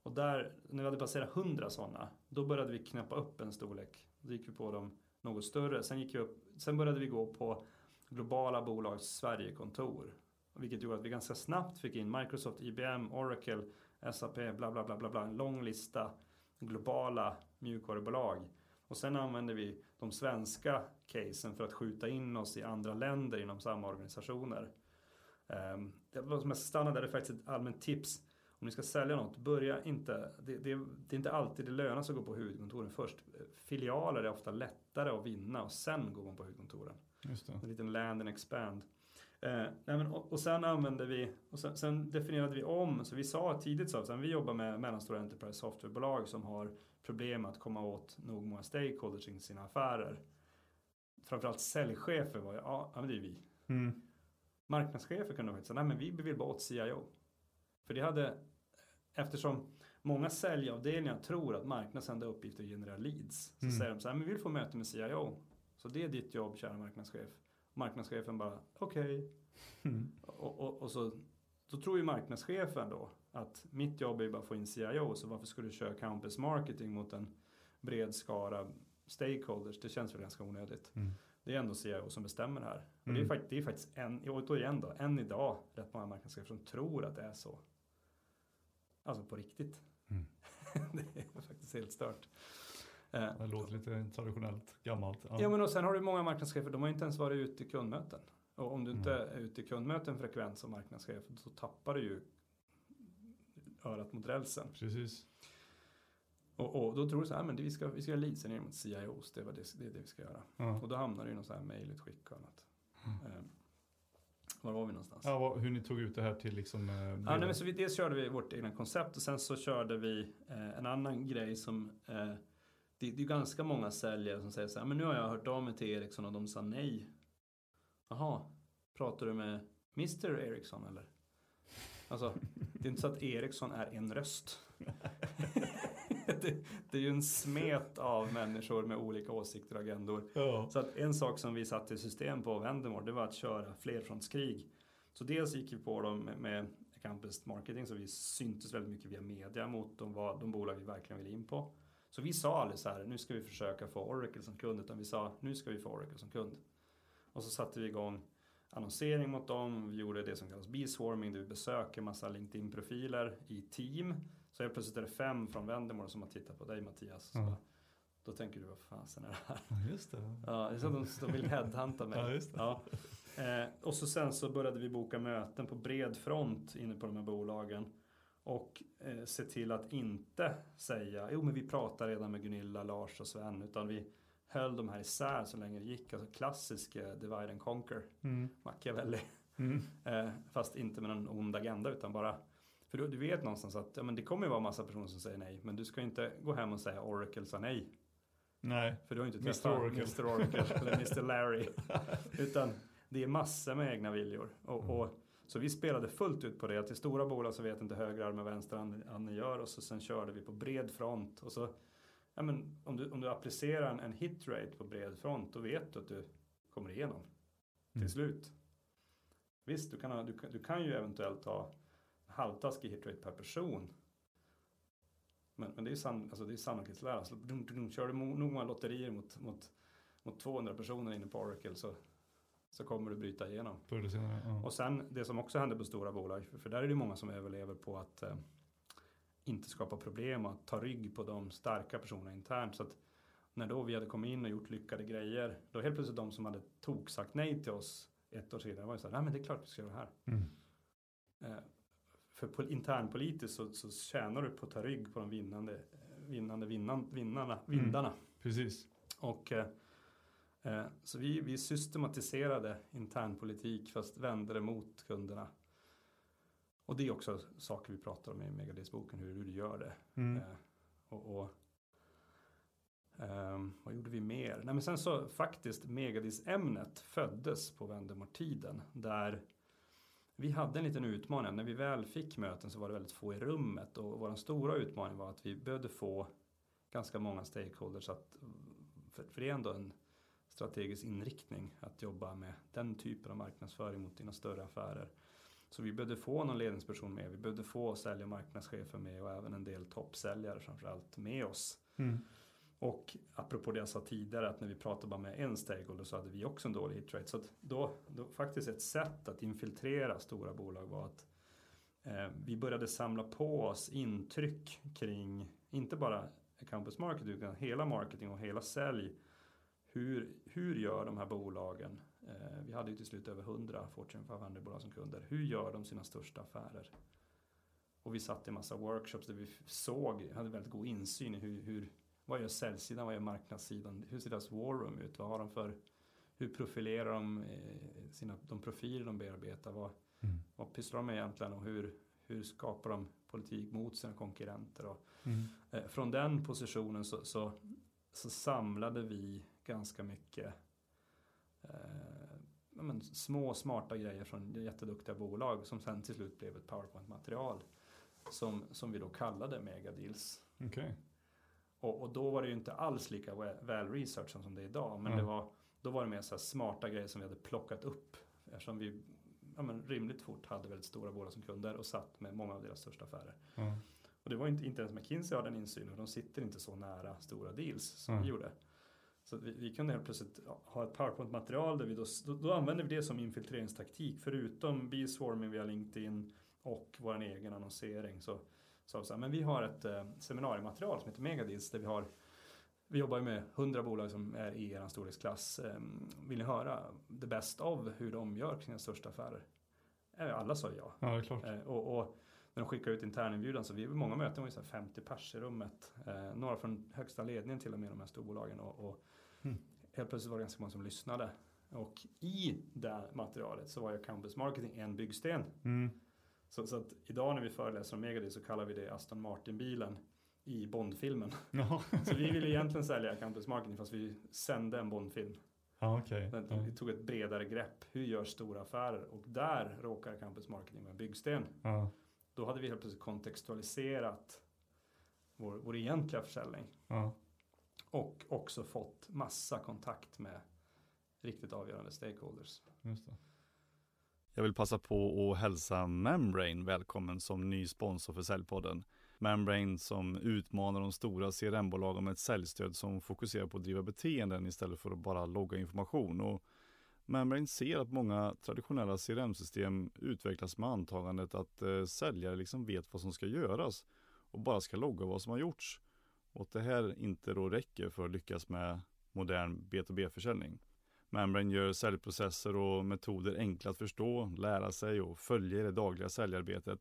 Och där, när vi hade passerat 100 sådana, då började vi knäppa upp en storlek. Då gick vi på dem något större. Sen, gick vi upp, sen började vi gå på globala bolags Sverigekontor. Vilket gjorde att vi ganska snabbt fick in Microsoft, IBM, Oracle, SAP, bla bla bla bla bla. En lång lista globala mjukvarubolag. Och sen använder vi de svenska casen för att skjuta in oss i andra länder inom samma organisationer. Um, det var som jag stannade där, det är faktiskt ett allmänt tips. Om ni ska sälja något, börja inte, det, det, det är inte alltid det lönar sig att gå på huvudkontoren först. Filialer är ofta lättare att vinna och sen går man på huvudkontoren. Just det. En liten land and expand. Eh, nej men, och, och sen använde vi, och sen, sen definierade vi om, så vi sa tidigt så att vi jobbar med mellanstora enterprise softwarebolag som har problem att komma åt nog många stakeholders i sina affärer. Framförallt säljchefer var ja, ja men det är vi. Mm. Marknadschefer kunde faktiskt säga, nej men vi vill bara åt CIO. För det hade, eftersom många säljavdelningar tror att marknadens enda uppgift är att generera leads. Så Mm. säger de så här, men vi vill få möte med CIO. Så det är ditt jobb, kära marknadschef. Marknadschefen bara, okej. Mm. Och, och, och så då tror ju marknadschefen då att mitt jobb är bara att få in CIO. Så varför skulle du köra campus marketing mot en bred skara stakeholders? Det känns väl ganska onödigt. Mm. Det är ändå CIO som bestämmer här. Och det, är Mm. faktiskt, det är faktiskt en, och då igen då, än idag rätt många marknadschefer som tror att det är så. Alltså på riktigt. Mm. det är faktiskt helt stört. Eh, Det låter lite traditionellt, gammalt. Ja men och sen har du många marknadschefer, de har ju inte ens varit ute i kundmöten. Och om du inte Mm. är ute i kundmöten frekvent som marknadschef så tappar du ju örat mot rälsen. Precis. Och, och då tror du så här, men det, vi ska, vi ska göra leadsen mot CIOs, det, var det, det är det vi ska göra. Ja. Och då hamnar du i någon sån här mejlutskick och annat. Eh, var var vi någonstans? Ja, vad, hur ni tog ut det här till liksom... Eh, Ja, nej, men så vi, dels körde vi vårt egna koncept och sen så körde vi eh, en annan grej som eh, det, det är ganska många säljare som säger så här, men nu har jag hört av mig till Ericsson och de sa nej. Jaha, pratar du med Mr Ericsson eller? Alltså, det är inte så att Ericsson är en röst. det, det är ju en smet av människor med olika åsikter och agendor. ja. Så att en sak som vi satte i system på Vendemore, det var att köra flerfrontskrig. Så dels gick vi på dem med, med campus marketing, så vi syntes väldigt mycket via media mot de, var, de bolag vi verkligen ville in på. Så vi sa aldrig så här, nu ska vi försöka få Oracle som kund, utan vi sa, nu ska vi få Oracle som kund. Och så satte vi igång annonsering mot dem, vi gjorde det som kallas B-swarming, där vi besöker massa LinkedIn-profiler i team. Så helt plötsligt är det fem från Vendemore som har tittat på dig Mattias. Så Ja. bara, Då tänker du, vad fasen är det här? Ja, just det. Ja, det är så att de, vill headhunta mig. Ja, just. Ja. Eh, och så sen så började vi boka möten på bred front inne på de här bolagen. Och eh, se till att inte säga, jo men vi pratar redan med Gunilla, Lars och Sven. Utan vi höll de här isär så länge det gick. Alltså klassisk eh, divide and conquer, Mm. Machiavelli. Mm. Eh, fast inte med någon ond agenda utan bara för du, du vet någonstans att ja, men det kommer ju vara massa personer som säger nej. Men du ska inte gå hem och säga Oracle sa nej. Nej. För du har inte Mr. Oracle. Mr. Oracle eller Mr. Larry. Utan det är massor med egna viljor. Och, Mm. och, så vi spelade fullt ut på det. Att i stora bolag så vet inte höger arm och vänster arm gör. Och så sen körde vi på bred front. Och så, ja, men, om, du, om du applicerar en, en hit rate på bred front. Då vet du att du kommer igenom. Till Mm. slut. Visst, du kan, ha, du, du kan ju eventuellt ha halvtaskig hit rate per person. Men, men det är ju san, alltså det är sannolikhetslära. Så dum, dum, kör du nog många lotterier mot, mot, mot 200 personer inne på Oracle så, så kommer du bryta igenom. Förr senare. Ja. Och sen det som också händer på stora bolag, för, för där är det många som överlever på att eh, inte skapa problem och att ta rygg på de starka personerna internt. Så att när då vi hade kommit in och gjort lyckade grejer, då helt plötsligt de som hade tok sagt nej till oss ett år senare var ju så här, nej men det är klart vi ska göra det här. Mm. Eh, för pol- internpolitiskt så, så tjänar du på att ta rygg på de vinnande, vinnande vinnan, vinnarna, Mm. vindarna. Precis. Och, eh, eh, så vi, vi systematiserade internpolitik fast vände det mot kunderna. Och det är också saker vi pratar om i Megadis-boken, hur, hur du gör det. Mm. Eh, och, och, ehm, vad gjorde vi mer? Nej, men sen så faktiskt Megadis-ämnet föddes på Vendemore-tiden. Där vi hade en liten utmaning. När vi väl fick möten så var det väldigt få i rummet. Och vår stora utmaning var att vi behövde få ganska många stakeholders att för, för det är ändå en strategisk inriktning att jobba med den typen av marknadsföring mot dina större affärer. Så vi behövde få någon ledningsperson med, vi behövde få sälj och marknadschefer med och även en del toppsäljare framförallt med oss. Mm. Och apropå det jag sa tidigare att när vi pratade bara med en stakeholder så hade vi också en dålig hit rate. Så att då, då faktiskt ett sätt att infiltrera stora bolag var att eh, vi började samla på oss intryck kring inte bara campus marketing utan hela marketing och hela sälj. Hur, hur gör de här bolagen? Eh, vi hade ju till slut över 100 Fortune 500-bolag som kunder. Hur gör de sina största affärer? Och vi satt i massa workshops där vi såg, hade väldigt god insyn i hur, hur vad gör säljsidan, vad gör marknadssidan, hur ser deras war room ut, vad har de för, hur profilerar de eh, sina, de profiler de bearbetar, vad, Mm. vad pysslar de med egentligen och hur, hur skapar de politik mot sina konkurrenter och Mm. Eh, Från den positionen så, så, så samlade vi ganska mycket eh, men, små smarta grejer från jätteduktiga bolag som sen till slut blev ett PowerPoint-material som, som vi då kallade Megadeals. Okej. Och, och då var det ju inte alls lika väl, väl researchat som det är idag. Men Mm. det var, då var det mer så här smarta grejer som vi hade plockat upp. Eftersom vi ja, men rimligt fort hade väldigt stora bolag som kunder och satt med många av deras största affärer. Ja. Och det var inte, inte ens McKinsey har den insynen. De sitter inte så nära stora deals som Mm. vi gjorde. Så vi, vi kunde helt plötsligt ha ett PowerPoint-material där vi då, då, då använder vi det som infiltreringstaktik. Förutom B-swarming via LinkedIn och vår egen annonsering så sa så här, men vi har ett eh, seminariematerial som heter Megadeals där vi har vi jobbar med 100 bolag som är i er storleksklass. Eh, Vill ni höra the best of hur de gör sina största affärer? Eh, Alla sa ja. ja, det är klart. Eh, och, och när de skickar ut interninbjudan så vi många möten var ju så här 50 pers i rummet. Eh, några från högsta ledningen till och med de här storbolagen. Och, och Mm. helt plötsligt var det ganska många som lyssnade. Och i det materialet så var ju campus marketing en byggsten. Mm. Så, så att idag när vi föreläser om Megadis så kallar vi det Aston Martin-bilen i Bondfilmen. Ja, Så vi ville egentligen sälja campus marketing fast vi sände en Bondfilm. ja. Den- Ja. Vi tog ett bredare grepp. Hur gör stora affärer? Och där råkar campus marketing vara en byggsten. Ja. Då hade vi helt plötsligt kontextualiserat vår, vår egentliga försäljning. Ja. Och också fått massa kontakt med riktigt avgörande stakeholders. Just det. Jag vill passa på att hälsa Membrane välkommen som ny sponsor för Säljpodden. Membrane som utmanar de stora CRM-bolagen med ett säljstöd som fokuserar på att driva beteenden istället för att bara logga information. Och Membrane ser att många traditionella CRM-system utvecklas med antagandet att eh, säljare liksom vet vad som ska göras och bara ska logga vad som har gjorts. Och att det här inte då räcker för att lyckas med modern B2B-försäljning. Membrane gör säljprocesser och metoder enkla att förstå, lära sig och följa i det dagliga säljarbetet.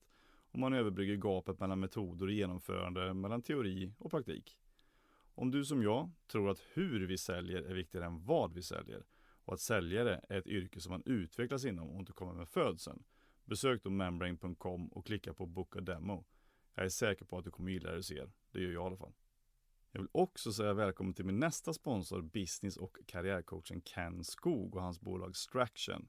Och man överbrygger gapet mellan metoder och genomförande, mellan teori och praktik. Om du som jag tror att hur vi säljer är viktigare än vad vi säljer och att säljare är ett yrke som man utvecklas inom och inte kommer med födseln. Besök då membrane.com och klicka på Booka demo. Jag är säker på att du kommer gilla det du ser. Det gör jag i alla fall. Jag vill också säga välkommen till min nästa sponsor, business och karriärcoachen Ken Skog och hans bolag Straction.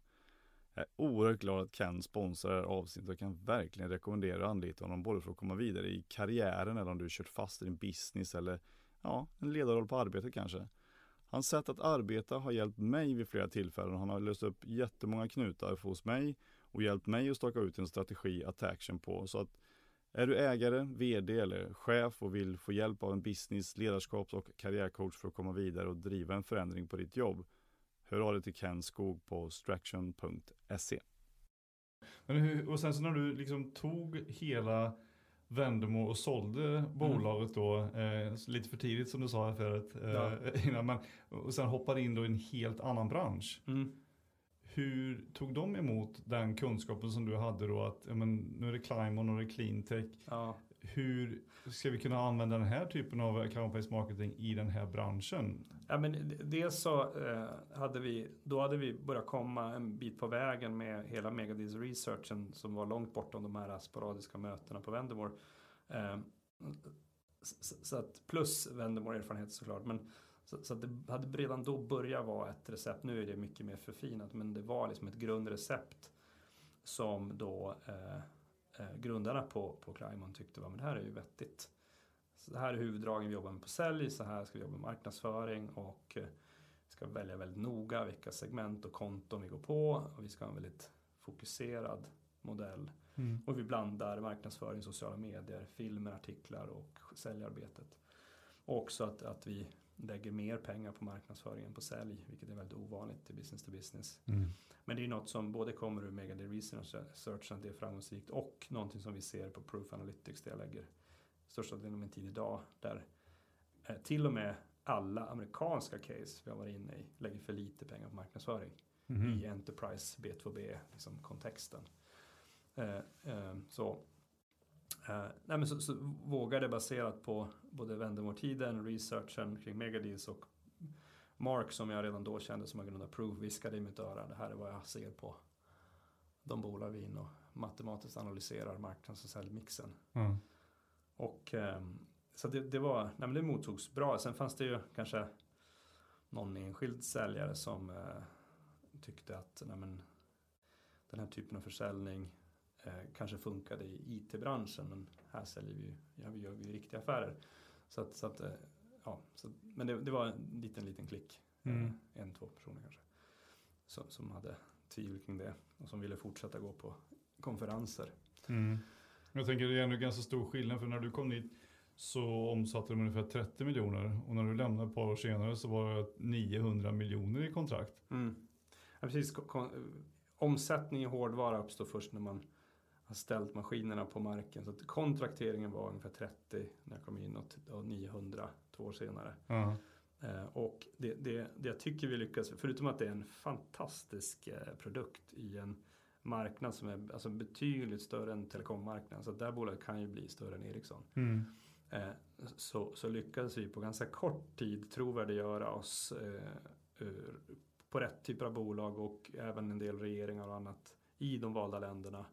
Jag är oerhört glad att Ken sponsrar det här avsnittet och kan verkligen rekommendera att anlita honom både för att komma vidare i karriären eller om du kört fast i din business eller ja, en ledarroll på arbetet kanske. Hans sätt att arbeta har hjälpt mig vid flera tillfällen han har löst upp jättemånga knutar hos mig och hjälpt mig att staka ut en strategi att ta action på. Så att är du ägare, vd eller chef och vill få hjälp av en business, ledarskaps och karriärcoach för att komma vidare och driva en förändring på ditt jobb, hör av dig till Ken Skog på straction.se. Men hur, och sen så när du liksom tog hela Vendemo och sålde bolaget då, eh, lite för tidigt som du sa här förut, eh, Ja. innan man, och sen hoppade in då i en helt annan bransch. Mm. Hur tog de emot den kunskapen som du hade då att ja, men, nu är det climb och nu är det cleantech. Ja. Hur ska vi kunna använda den här typen av account-based marketing i den här branschen? Ja, men dels så eh, hade vi, då hade vi börjat komma en bit på vägen med hela Megadeals researchen som var långt bortom de här sporadiska mötena på Vendemore. Eh, så att, plus Vendemore erfarenhet såklart. Men, så, så det hade redan då börjat vara ett recept. Nu är det mycket mer förfinat, men det var liksom ett grundrecept som då eh, eh, grundarna på, på Climon tyckte var men det här är ju vettigt. Så det här är huvuddragen vi jobbar med på sälj, så här ska vi jobba med marknadsföring och eh, ska välja väldigt noga vilka segment och konton vi går på och vi ska ha en väldigt fokuserad modell. Och vi blandar marknadsföring, sociala medier, filmer, artiklar och säljarbetet. Och också att, att vi lägger mer pengar på marknadsföringen på sälj, vilket är väldigt ovanligt i business to business. Men det är något som både kommer ur Megadeal Research, att det är framgångsrikt och någonting som vi ser på Proof Analytics där jag lägger största delen av min tid idag. Där eh, till och med alla amerikanska case vi har varit inne i lägger för lite pengar på marknadsföring Mhm. i Enterprise B2B liksom, kontexten. Eh, eh, så, eh, nej, men så, så vågade baserat på både Vendemore-tiden, researchen kring Megadeals och Mark som jag redan då kände som har grundat Proof viskade i mitt öra. Det här är vad jag ser på de bolag vi inne och matematiskt analyserar marknads och säljmixen. Ja. Och ehm, så det, det var, nej men det mottogs bra. Sen fanns det ju kanske någon enskild säljare som eh, tyckte att nej men, den här typen av försäljning eh, kanske funkade i IT-branschen men här säljer vi ja, vi gör vi riktiga affärer. Så att, så att eh, ja, så, men det, det var en liten, liten klick. Mm. Eh, en, två personer kanske. Som, som hade tvivel kring det och som ville fortsätta gå på konferenser. Mm. Jag tänker det är ändå ganska stor skillnad för när du kom dit så omsatte de ungefär 30 miljoner och när du lämnade ett par år senare så var det 900 miljoner i kontrakt. Mm. Ja, precis. Omsättning i hårdvara uppstår först när man har ställt maskinerna på marken. Så att kontrakteringen var ungefär 30 när jag kom in och, t- och 900 två år senare. Eh, och det, det, det jag tycker vi lyckas, förutom att det är en fantastisk eh, produkt i en marknad som är alltså, betydligt större än telekommarknaden. Så det här bolaget kan ju bli större än Ericsson. Mm. Eh, så, så lyckades vi på ganska kort tid trovärdiggöra oss på rätt typer av bolag och även en del regeringar och annat i de valda länderna.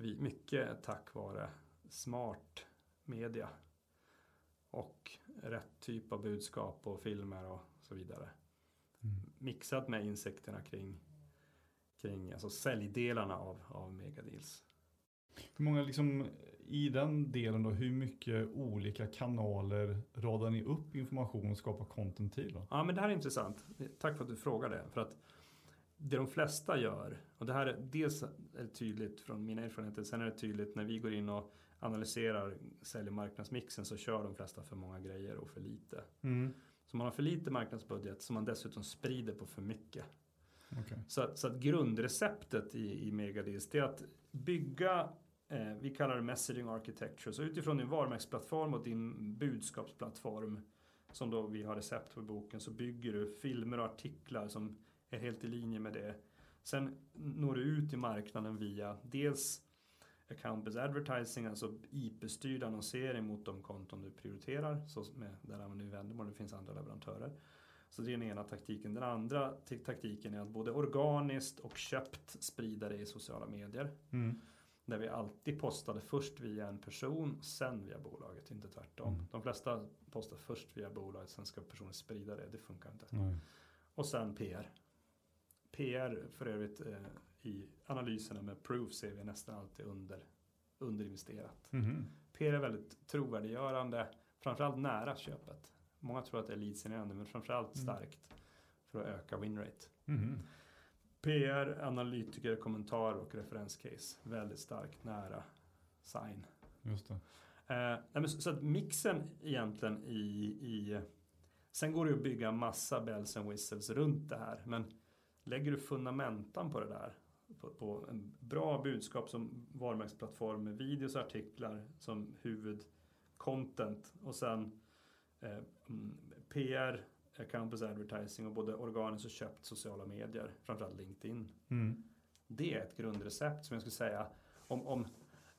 Vi, mycket tack vare smart media och rätt typ av budskap och filmer och så vidare. Mm. Mixat med insikterna kring, kring alltså säljdelarna av, av megadeals. Hur många liksom i den delen då, hur mycket olika kanaler radar ni upp information och skapar content till då? Ja, men det här är intressant. Tack för att du frågar det. För att det de flesta gör, och det här är dels är tydligt från mina erfarenheter, sen är det tydligt när vi går in och analyserar sälj och marknadsmixen så kör de flesta för många grejer och för lite. Mm. Så man har för lite marknadsbudget som man dessutom sprider på för mycket. Okay. Så, att, så att grundreceptet i, i Megadist är att bygga, eh, vi kallar det messaging architecture, så utifrån din varumärkesplattform och din budskapsplattform som då vi har recept på i boken så bygger du filmer och artiklar som är helt i linje med det. Sen når du ut i marknaden via dels account-based advertising, alltså IP-styrd annonsering mot de konton du prioriterar. Så med, där använder vi Vendemore, det finns andra leverantörer. Så det är den ena taktiken. Den andra taktiken är att både organiskt och köpt sprida det i sociala medier. Mm. Där vi alltid postade först via en person, sen via bolaget, inte tvärtom. Mm. De flesta postar först via bolaget, sen ska personen sprida det. Det funkar inte. Nej. Och sen PR. PR för övrigt eh, i analyserna med Proof ser vi nästan alltid under, underinvesterat. Mhm. PR är väldigt trovärdiggörande, framförallt nära köpet. Många tror att det är leadgenererande, men framförallt Mm. starkt för att öka winrate. Mhm. PR, analytiker, kommentar och referenscase. Väldigt starkt nära sign. Just det. Eh, så att mixen egentligen i, i... Sen går det att bygga massa bells and whistles runt det här. Men lägger du fundamentan på det där. På, på en bra budskap som varumärkesplattform med videos och artiklar som huvudcontent. Och sen eh, mm, PR, campus advertising och både organiskt och köpt sociala medier. Framförallt LinkedIn. Mm. Det är ett grundrecept som jag skulle säga. Om, om,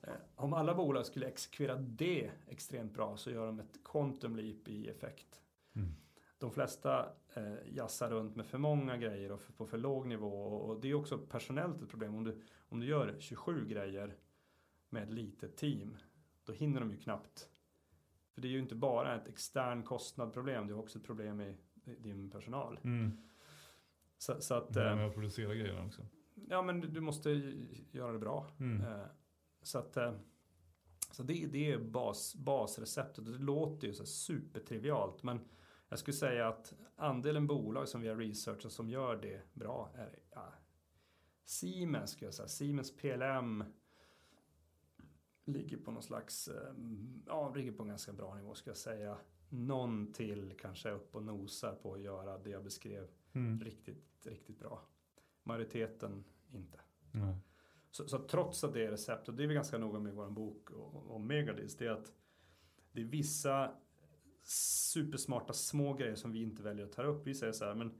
eh, om alla bolag skulle exekvera det extremt bra så gör de ett quantum leap i effekt. Mm. De flesta eh, jassar runt med för många grejer och för, på för låg nivå. Och, det är också personellt ett problem. Om du, om du gör 27 grejer med ett litet team. Då hinner de ju knappt. För det är ju inte bara ett extern kostnadproblem. Det är också ett problem i, i din personal. Mm. Så, så att, eh, med att producera grejerna också. ja men du, du måste göra det bra. Mm. Eh, Så att eh, så det, det är bas, basreceptet det låter ju så supertrivialt men jag skulle säga att andelen bolag som vi har researchat som gör det bra är ja, Siemens skulle jag säga, Siemens PLM ligger på någon slags, eh, ja ligger på en ganska bra nivå skulle jag säga. Någon till kanske upp och nosar på att göra det jag beskrev Mm. riktigt, riktigt bra. Majoriteten inte. Nej. Så, så trots att det är recept, och det är vi ganska noga med i vår bok om Megadis, det är att det är vissa supersmarta små grejer som vi inte väljer att ta upp. Vi säger så här, men,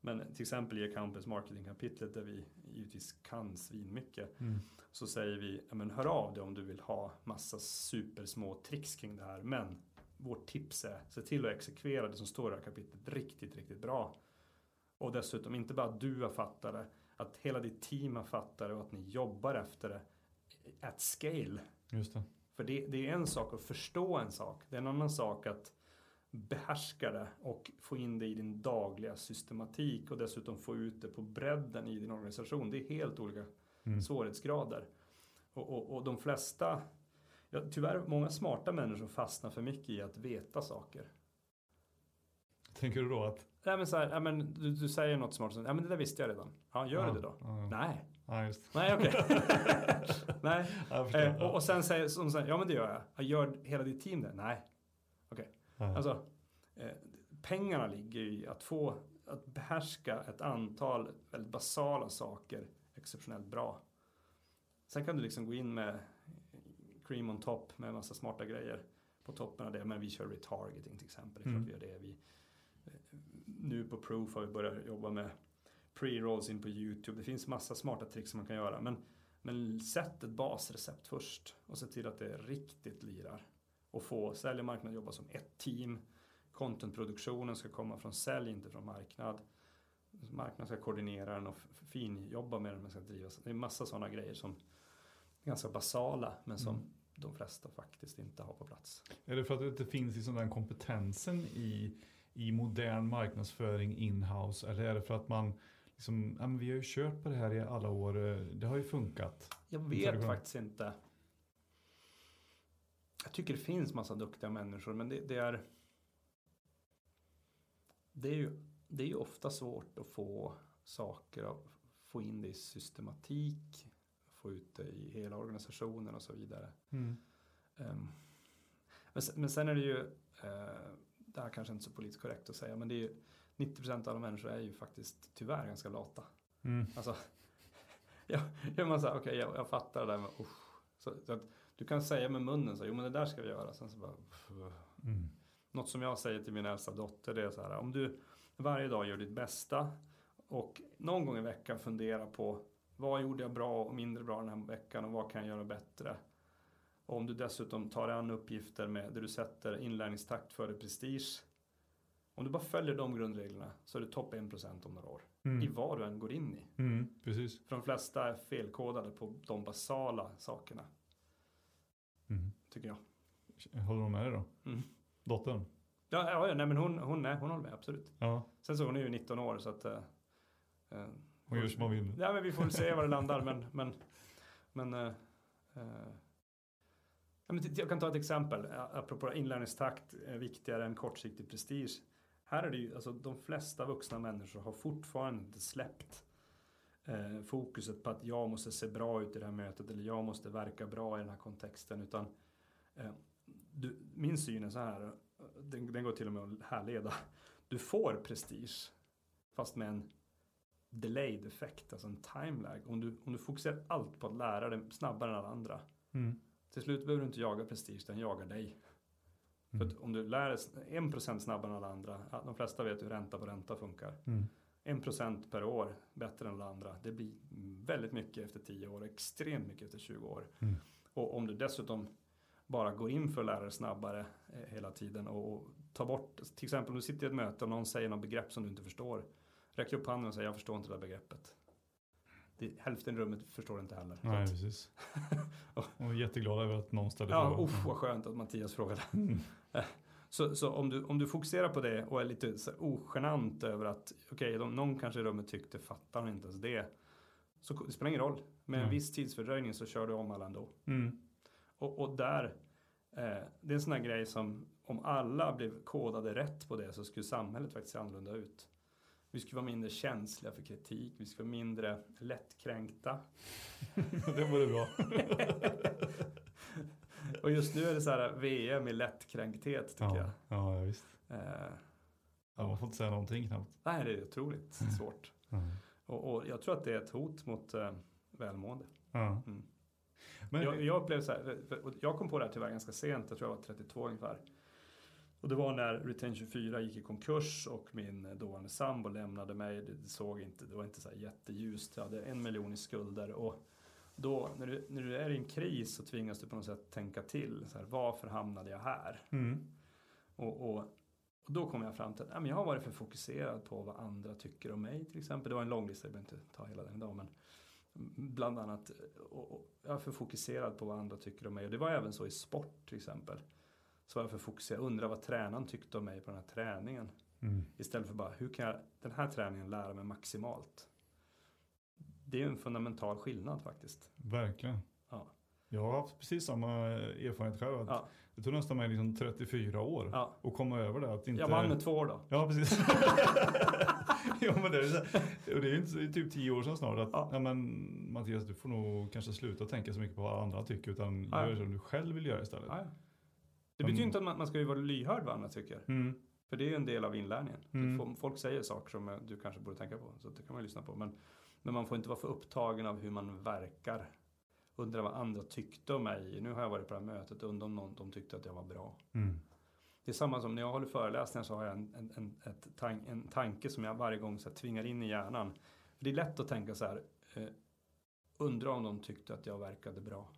men till exempel i Campus Marketing-kapitlet där vi givetvis kan svinmycket, Mm. så säger vi, ja, men hör av dig om du vill ha massa supersmå tricks kring det här. Men vårt tips är, se till att exekvera det som står i det här kapitlet riktigt, riktigt bra. Och dessutom, inte bara att du har fattat det, att hela ditt team har fattat det och att ni jobbar efter det at scale. Just det. För det, det är en sak att förstå en sak. Det är en annan sak att behärska det och få in det i din dagliga systematik och dessutom få ut det på bredden i din organisation. Det är helt olika Mm. svårighetsgrader. Och, och, och de flesta, ja, tyvärr många smarta människor fastnar för mycket i att veta saker. Tänker du då att? Nej, men så här, ja, men du, du säger något smart, så, ja men det där visste jag redan. Ja, gör ja, det då. Ja, Nej, ja just nej okej. nej, Jag förstår. Eh, och, och sen säger som säger, ja men det gör jag. Gör hela ditt team det? Nej. Alltså, eh, pengarna ligger i att få, att behärska ett antal väldigt basala saker exceptionellt bra. Sen kan du liksom gå in med cream on top med en massa smarta grejer på toppen av det. Men vi kör retargeting till exempel. Det är klart Mm. vi gör det. Vi, eh, nu på Proof har vi börjat jobba med pre-rolls in på YouTube. Det finns massa smarta tricks som man kan göra. Men, men sätt ett basrecept först och se till att det riktigt lirar. Och få sälj och marknad jobba som ett team. Contentproduktionen ska komma från sälj, inte från marknad. Marknaden ska koordinera den och finjobba med den, men ska drivas. Det är massa sådana grejer som är ganska basala, men som Mm. de flesta faktiskt inte har på plats. Är det för att det inte finns liksom den kompetensen i, i modern marknadsföring in-house? Eller är det för att man liksom, ja, men vi har ju kört på det här i alla år, eh, det har ju funkat. Jag vet faktiskt inte. Jag tycker det finns massa duktiga människor, men det, det är det är, ju, det är ju ofta svårt att få saker, att få in det i systematik, få ut det i hela organisationen och så vidare. Um, men, men sen är det ju, uh, det här kanske inte är så politiskt korrekt att säga, men det är ju 90% av alla människor är ju faktiskt tyvärr ganska lata. Mm. Alltså, ja, ja, man säger, okay, jag, jag, fattar det där med usch. Så, så att du kan säga med munnen så, jo men det där ska vi göra. Sen så bara, mm. Något som jag säger till min äldsta dotter, det är så här, om du varje dag gör ditt bästa och någon gång i veckan fundera på vad gjorde jag bra och mindre bra den här veckan och vad kan jag göra bättre? Och om du dessutom tar an uppgifter med där du sätter inlärningstakt före prestige. Om du bara följer de grundreglerna så är du topp 1% om några år. Mm. I vad du än går in i. Mm, precis. För de flesta är felkodade på de basala sakerna. Mm. Tycker jag. Håller du med dig då? Mm. Dottern? Ja, ja nej, men hon, hon, nej, hon håller med, absolut. Ja. Sen så hon är ju 19 år så att... Uh, hon gör som hon vill. Ja, men vi får väl se var det landar. men, men, men, uh, uh, jag kan ta ett exempel. Apropå inlärningstakt är viktigare än kortsiktig prestige. Här är det ju, alltså de flesta vuxna människor har fortfarande inte släppt eh, fokuset på att jag måste se bra ut i det här mötet eller jag måste verka bra i den här kontexten. Utan eh, du, min syn är så här, den, den går till och med att härleda. Du får prestige fast med en delayed effekt, alltså en time lag. Om du, om du fokuserar allt på att lära dig snabbare än alla andra. Mm. Till slut behöver du inte jaga prestige, den jagar dig. Mm. För om du lär dig en procent snabbare än alla andra, de flesta vet hur ränta på ränta funkar. Mm. En procent per år bättre än alla andra, det blir väldigt mycket efter 10 år, extremt mycket efter 20 år. Mm. Och om du dessutom bara går in för att lära dig snabbare eh, hela tiden och, och tar bort, till exempel om du sitter i ett möte och någon säger något begrepp som du inte förstår. Räck upp handen och säg jag förstår inte det där begreppet. Det, hälften i rummet förstår inte heller. Nej, precis. och jätteglad över att någon ställer frågan. Ja, vad skönt att Mattias frågade. Mm. Så, så om, du, om du fokuserar på det och är lite så ogenant över att okej, okay, någon kanske i rummet tyckte fattar hon inte ens det. Så det spelar ingen roll. Med en mm. viss tidsfördröjning så kör du om alla ändå. Mm. Och, och där, eh, det är en sån här grej som om alla blev kodade rätt på det så skulle samhället faktiskt se annorlunda ut. Vi skulle vara mindre känsliga för kritik, vi skulle vara mindre lättkränkta. det vore bra. och just nu är det så här VM i lättkränkthet tycker ja, jag. Ja, visst. Eh, ja, man får inte säga någonting knappt. Nej, det är otroligt mm. svårt. Mm. Och, och, jag tror att det är ett hot mot eh, välmående. Mm. Men, jag, jag upplevde så här, jag kom på det här tyvärr ganska sent, jag tror jag var 32 ungefär. Och det var när Retain24 gick i konkurs och min dåvarande sambo lämnade mig. Det såg inte, det var inte så här jätteljust. Jag hade en miljon i skulder. Och då, när du, när du är i en kris så tvingas du på något sätt tänka till. Så här, varför hamnade jag här? Mm. Och, och, och, då kom jag fram till att ja, men jag har varit för fokuserad på vad andra tycker om mig till exempel. Det var en lång lista, jag behöver inte ta hela den idag. Men bland annat, och, och, jag är för fokuserad på vad andra tycker om mig. Och det var även så i sport till exempel så var jag för fokuserad. Undrar vad tränaren tyckte om mig på den här träningen. Mm. Istället för bara, hur kan jag den här träningen lära mig maximalt? Det är en fundamental skillnad faktiskt. Verkligen. Ja. Jag har haft precis samma erfarenhet själv. Att ja. Det tog nästan mig liksom 34 år ja. att komma över det. Att inte... Jag vann med två år då. Ja, precis. ja, men det, är, så, och det är inte typ 10 år sedan snart. Att, ja. ja. men, Mattias, du får nog kanske sluta tänka så mycket på vad andra tycker. Utan ja. gör som du själv vill göra istället. Ja, det betyder inte att man, man ska ju vara lyhörd vad andra tycker. Mm. För det är ju en del av inlärningen. Mm. Folk säger saker som du kanske borde tänka på. Så det kan man lyssna på. Men, men man får inte vara för upptagen av hur man verkar. Undra vad andra tyckte om mig. Nu har jag varit på det här mötet och undrar om någon, de tyckte att jag var bra. Mm. Det är samma som när jag håller föreläsningar så har jag en, en, en, tank, en tanke som jag varje gång så tvingar in i hjärnan. Det är lätt att tänka så här. Eh, undra om de tyckte att jag verkade bra.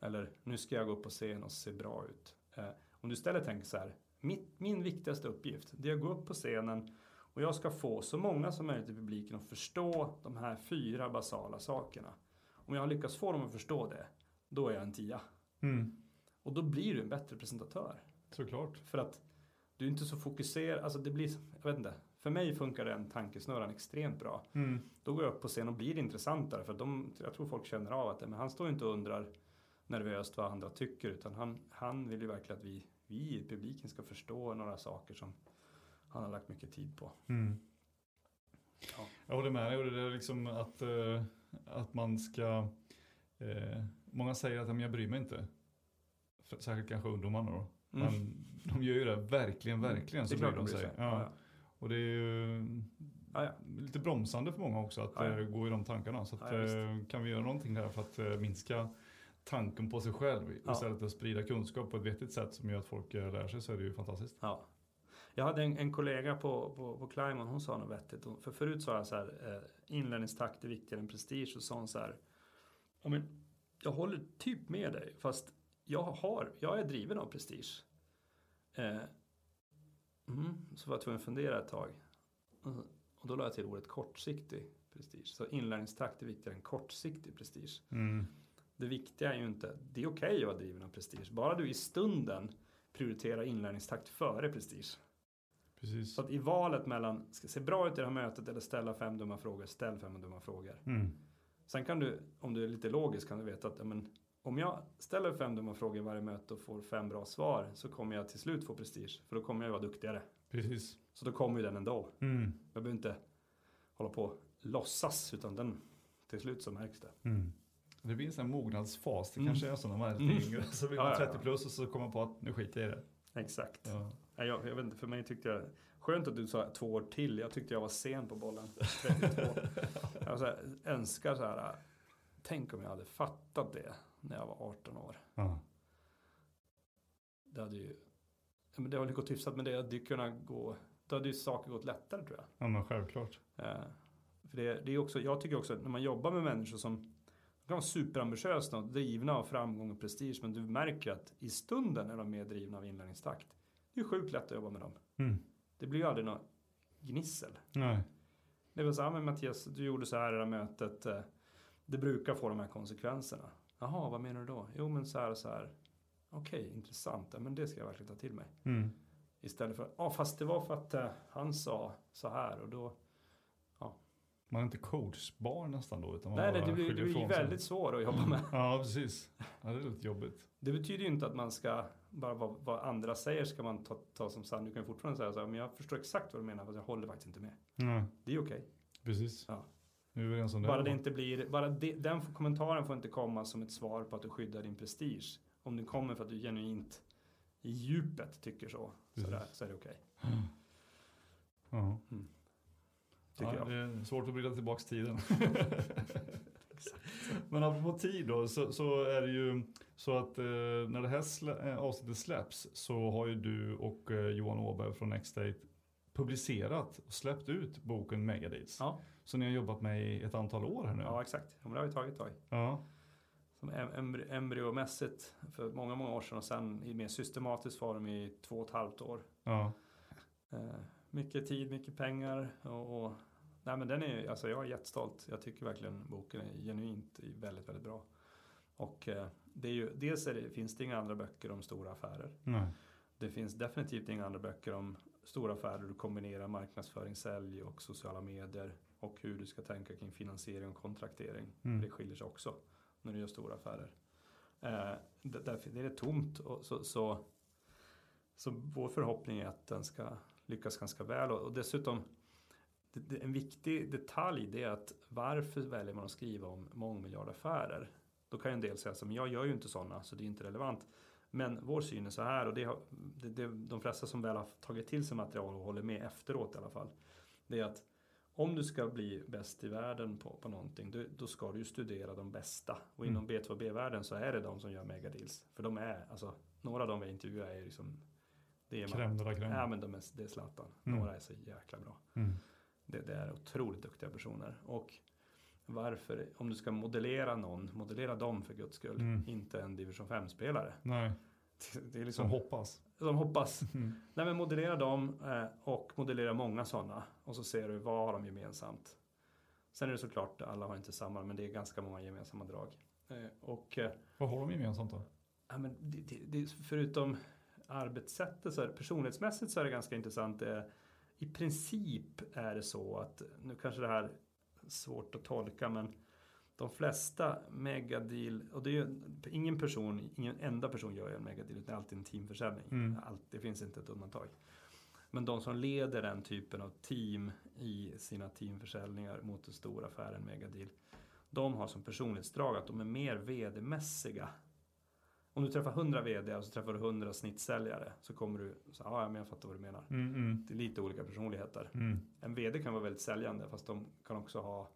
Eller nu ska jag gå upp på scen och se bra ut. Eh, om du istället tänker så här, mitt, min viktigaste uppgift det är att gå upp på scenen och jag ska få så många som möjligt i publiken att förstå de här fyra basala sakerna. Om jag har lyckats få dem att förstå det, då är jag en tia. Mm. Och då blir du en bättre presentatör. Såklart. För att du är inte så fokuserad, alltså det blir, jag vet inte. För mig funkar den tankesnurran extremt bra. Mm. Då går jag upp på scen och blir intressantare för de, jag tror folk känner av att men han står inte och undrar nervöst vad andra tycker utan han, han vill ju verkligen att vi, vi i publiken ska förstå några saker som han har lagt mycket tid på. Mm. Ja. Jag håller med dig och det är liksom att, uh, att man ska uh, Många säger att jag bryr mig inte. Särskilt kanske ungdomarna då. Mm. Men de gör ju det verkligen, verkligen. Det Så är klart de bryr sig. Ja. Ja, Och det är ju lite bromsande för många också att eh, gå i de tankarna. Så att, eh, kan vi göra någonting där för att eh, minska tanken på sig själv istället för att sprida kunskap på ett vettigt sätt som gör att folk eh, lär sig så är det ju fantastiskt. Ja. Jag hade en, en kollega på, på, på Climon, hon sa något vettigt. För förut sa jag så här, eh, inlärningstakt är viktigare än prestige. Och sa hon så här, ja, men, jag håller typ med dig, fast jag, har, jag är driven av prestige. Eh, mm, så var jag tvungen att fundera ett tag. Och, då la jag till ordet kortsiktig prestige. Så inlärningstakt är viktigare än kortsiktig prestige. Det viktiga är ju inte, det är okej att vara driven av prestige. Bara du i stunden prioriterar inlärningstakt före prestige. Precis. Så att i valet mellan, ska se bra ut i det här mötet eller ställa fem dumma frågor, ställ fem dumma frågor. Mm. Sen kan du, om du är lite logisk, kan du veta att men, om jag ställer fem dumma frågor i varje möte och får fem bra svar så kommer jag till slut få prestige. För då kommer jag vara duktigare. Precis. Så då kommer ju den ändå. Mm. Jag behöver inte hålla på och låtsas, utan den, till slut så märks det. Mm. Det blir en sån här mognadsfas. Det Mm. kanske är så när man är Mm. lite yngre. Så blir man ja, 30 ja. plus och så kommer man på att nu skiter jag i det. Exakt. Ja. Nej, Jag, jag vet inte, för mig tyckte jag, skönt att du sa två år till. Jag tyckte jag var sen på bollen. 32. jag så här, önskar så här, tänk om jag hade fattat det när jag var 18 år. Ja. Det hade ju, men det ju gått hyfsat, men det hade ju kunnat gå, då hade ju saker gått lättare tror jag. ja, men självklart. Eh, för det, det är också, jag tycker också att när man jobbar med människor som de kan vara superambitiösa och drivna av framgång och prestige, men du märker att i stunden är de mer drivna av inlärningstakt. Det är sjukt lätt att jobba med dem. Mm. Det blir ju aldrig något gnissel. Nej. Det var så här, men Mattias, du gjorde så här i det här mötet. eh, Det brukar få de här konsekvenserna. Jaha, vad menar du då? Jo, men så här och så här. Okej, intressant. Ja, men det ska jag verkligen ta till mig. Mm. Istället för, ja, fast det var för att eh, han sa så här och då. Man är inte coachbar nästan då. Utan man Nej, nej, det blir, det blir väldigt svårt att jobba med. Ja, precis. Ja, det är lite jobbigt. Det betyder ju inte att man ska, bara vad, vad andra säger ska man ta, ta som sanning. Du kan fortfarande säga så här, men jag förstår exakt vad du menar, fast jag håller faktiskt inte med. Nej, Det är okej. precis. Ja. Det. Bara det inte blir, bara det, den kommentaren får inte komma som ett svar på att du skyddar din prestige. Om det kommer för att du genuint i djupet tycker så, så, Precis. där, så är det okej. Ja. Tycker ja, jag. Det är svårt att vrida tillbaka tiden. Men apropå tid då, så, så är det ju så att eh, när det här slä, eh, avsnittet släpps så har ju du och eh, Johan Åberg från Nextate publicerat och släppt ut boken Megadeals. Ja. Så ni har jobbat med i ett antal år här nu. Ja, exakt. Ja, det har vi tagit ett tag. Ja. Som em- embry- embryomässigt för många, många år sedan och sen i mer systematisk form i två och ett halvt år. ja. Eh, mycket tid, mycket pengar och, och nej men den är, alltså jag är jättestolt. Jag tycker verkligen boken är genuint väldigt, väldigt bra. Och eh, det är ju, dels är det, finns det inga andra böcker om stora affärer. Nej. Det finns definitivt inga andra böcker om stora affärer. Du kombinerar marknadsföring, sälj och sociala medier. Och hur du ska tänka kring finansiering och kontraktering. Mm. Det skiljer sig också när du gör stora affärer. Eh, det, därför det är tomt. Och så, så, så vår förhoppning är att den ska lyckas ganska väl. Och, och dessutom det, det, en viktig detalj det är att varför väljer man att skriva om mångmiljardaffärer? Då kan ju en del säga men jag gör ju inte sådana så det är inte relevant. Men vår syn är så här och det har, det, det, de flesta som väl har tagit till sig material och håller med efteråt i alla fall. Det är att om du ska bli bäst i världen på, på någonting då, då ska du ju studera de bästa. Och inom B2B-världen så är det de som gör megadeals. För de är, alltså några av de vi intervjuar är liksom det är man, Crème de la crème. Ja men de är, det är Zlatan. Mm. Några är så jäkla bra. Mm. Det, det är otroligt duktiga personer. Och varför, om du ska modellera någon, modellera dem för guds skull. Mm. Inte en division 5-spelare. Nej, Det är liksom, som hoppas. de hoppas. Mm. Nej men modellera dem eh, och modellera många sådana. Och så ser du vad har de gemensamt. Sen är det såklart, alla har inte samma, men det är ganska många gemensamma drag. Eh, och eh, Vad har de gemensamt då? ja, men det, det, det, förutom arbetssättet, så är det, personlighetsmässigt så är det ganska intressant. Eh, I princip är det så att, nu kanske det här är svårt att tolka, men de flesta megadeal, och det är ju ingen person, ingen enda person gör en megadeal, utan det är alltid en teamförsäljning. Mm. Allt, det finns inte ett undantag. Men de som leder den typen av team i sina teamförsäljningar mot en stor affär, en megadeal, de har som personlighetsdrag att de är mer vd-mässiga Om du träffar 100 VD och så träffar du 100 snittsäljare så kommer du så ja, men jag fattar vad du menar. Mm, mm, Det är lite olika personligheter. mm. En VD kan vara väldigt säljande fast de kan också ha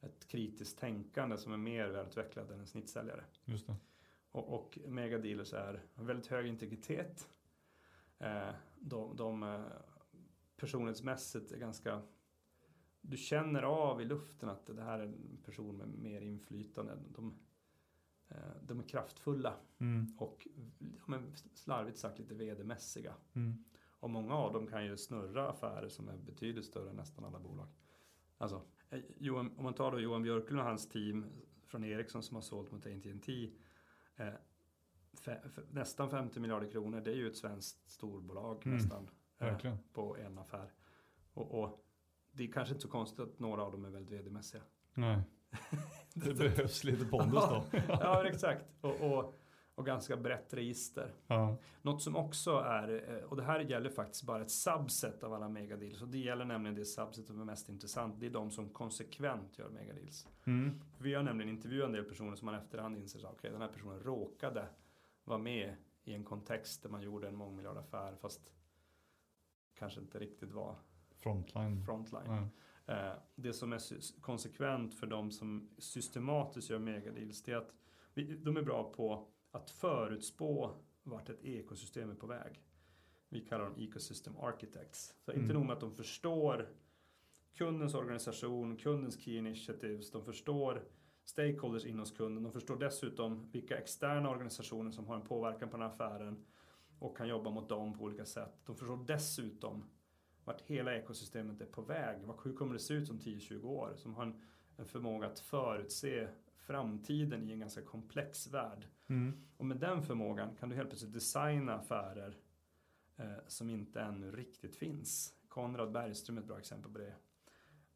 ett kritiskt tänkande som är mer välutvecklat än en snittsäljare. Just det. Och, och megadealers är väldigt hög integritet. Eh, de, de eh, personlighetsmässigt är ganska du känner av i luften att det här är en person med mer inflytande. De, de är kraftfulla Mm, och är slarvigt sagt lite vd-mässiga. mm. Och många av dem kan ju snurra affärer som är betydligt större än nästan alla bolag. Alltså, eh, Johan, om man tar då Johan Björklund och hans team från Ericsson som har sålt mot AT&T eh, nästan 50 miljarder kronor. Det är ju ett svenskt storbolag Mm, nästan eh, på en affär. Och, och det är kanske inte så konstigt att några av dem är väldigt vd-mässiga. Nej. Det behövs lite pondus då. ja, exakt. Och, och, och ganska brett register. Ja. Något som också är, eh, och det här gäller faktiskt bara ett subset av alla megadeals. Och det gäller nämligen det subset som är mest intressant. Det är de som konsekvent gör megadeals. Mm. Vi har nämligen intervjuat en del personer som man efterhand inser att okay, den här personen råkade vara med i en kontext där man gjorde en mångmiljardaffär fast kanske inte riktigt var Frontline. frontline. Ja. Eh, det som är konsekvent för de som systematiskt gör megadeals det är att de är bra på att förutspå vart ett ekosystem är på väg. Vi kallar dem ecosystem architects. Så inte Mm. nog med att de förstår kundens organisation, kundens key initiatives, de förstår stakeholders in hos kunden, de förstår dessutom vilka externa organisationer som har en påverkan på den här affären och kan jobba mot dem på olika sätt. De förstår dessutom vart hela ekosystemet är på väg. Hur kommer det se ut om 10-20 år? Som har en, en förmåga att förutse framtiden i en ganska komplex värld. Mm. Och med den förmågan kan du helt plötsligt designa affärer eh, som inte ännu riktigt finns. Konrad Bergström är ett bra exempel på det.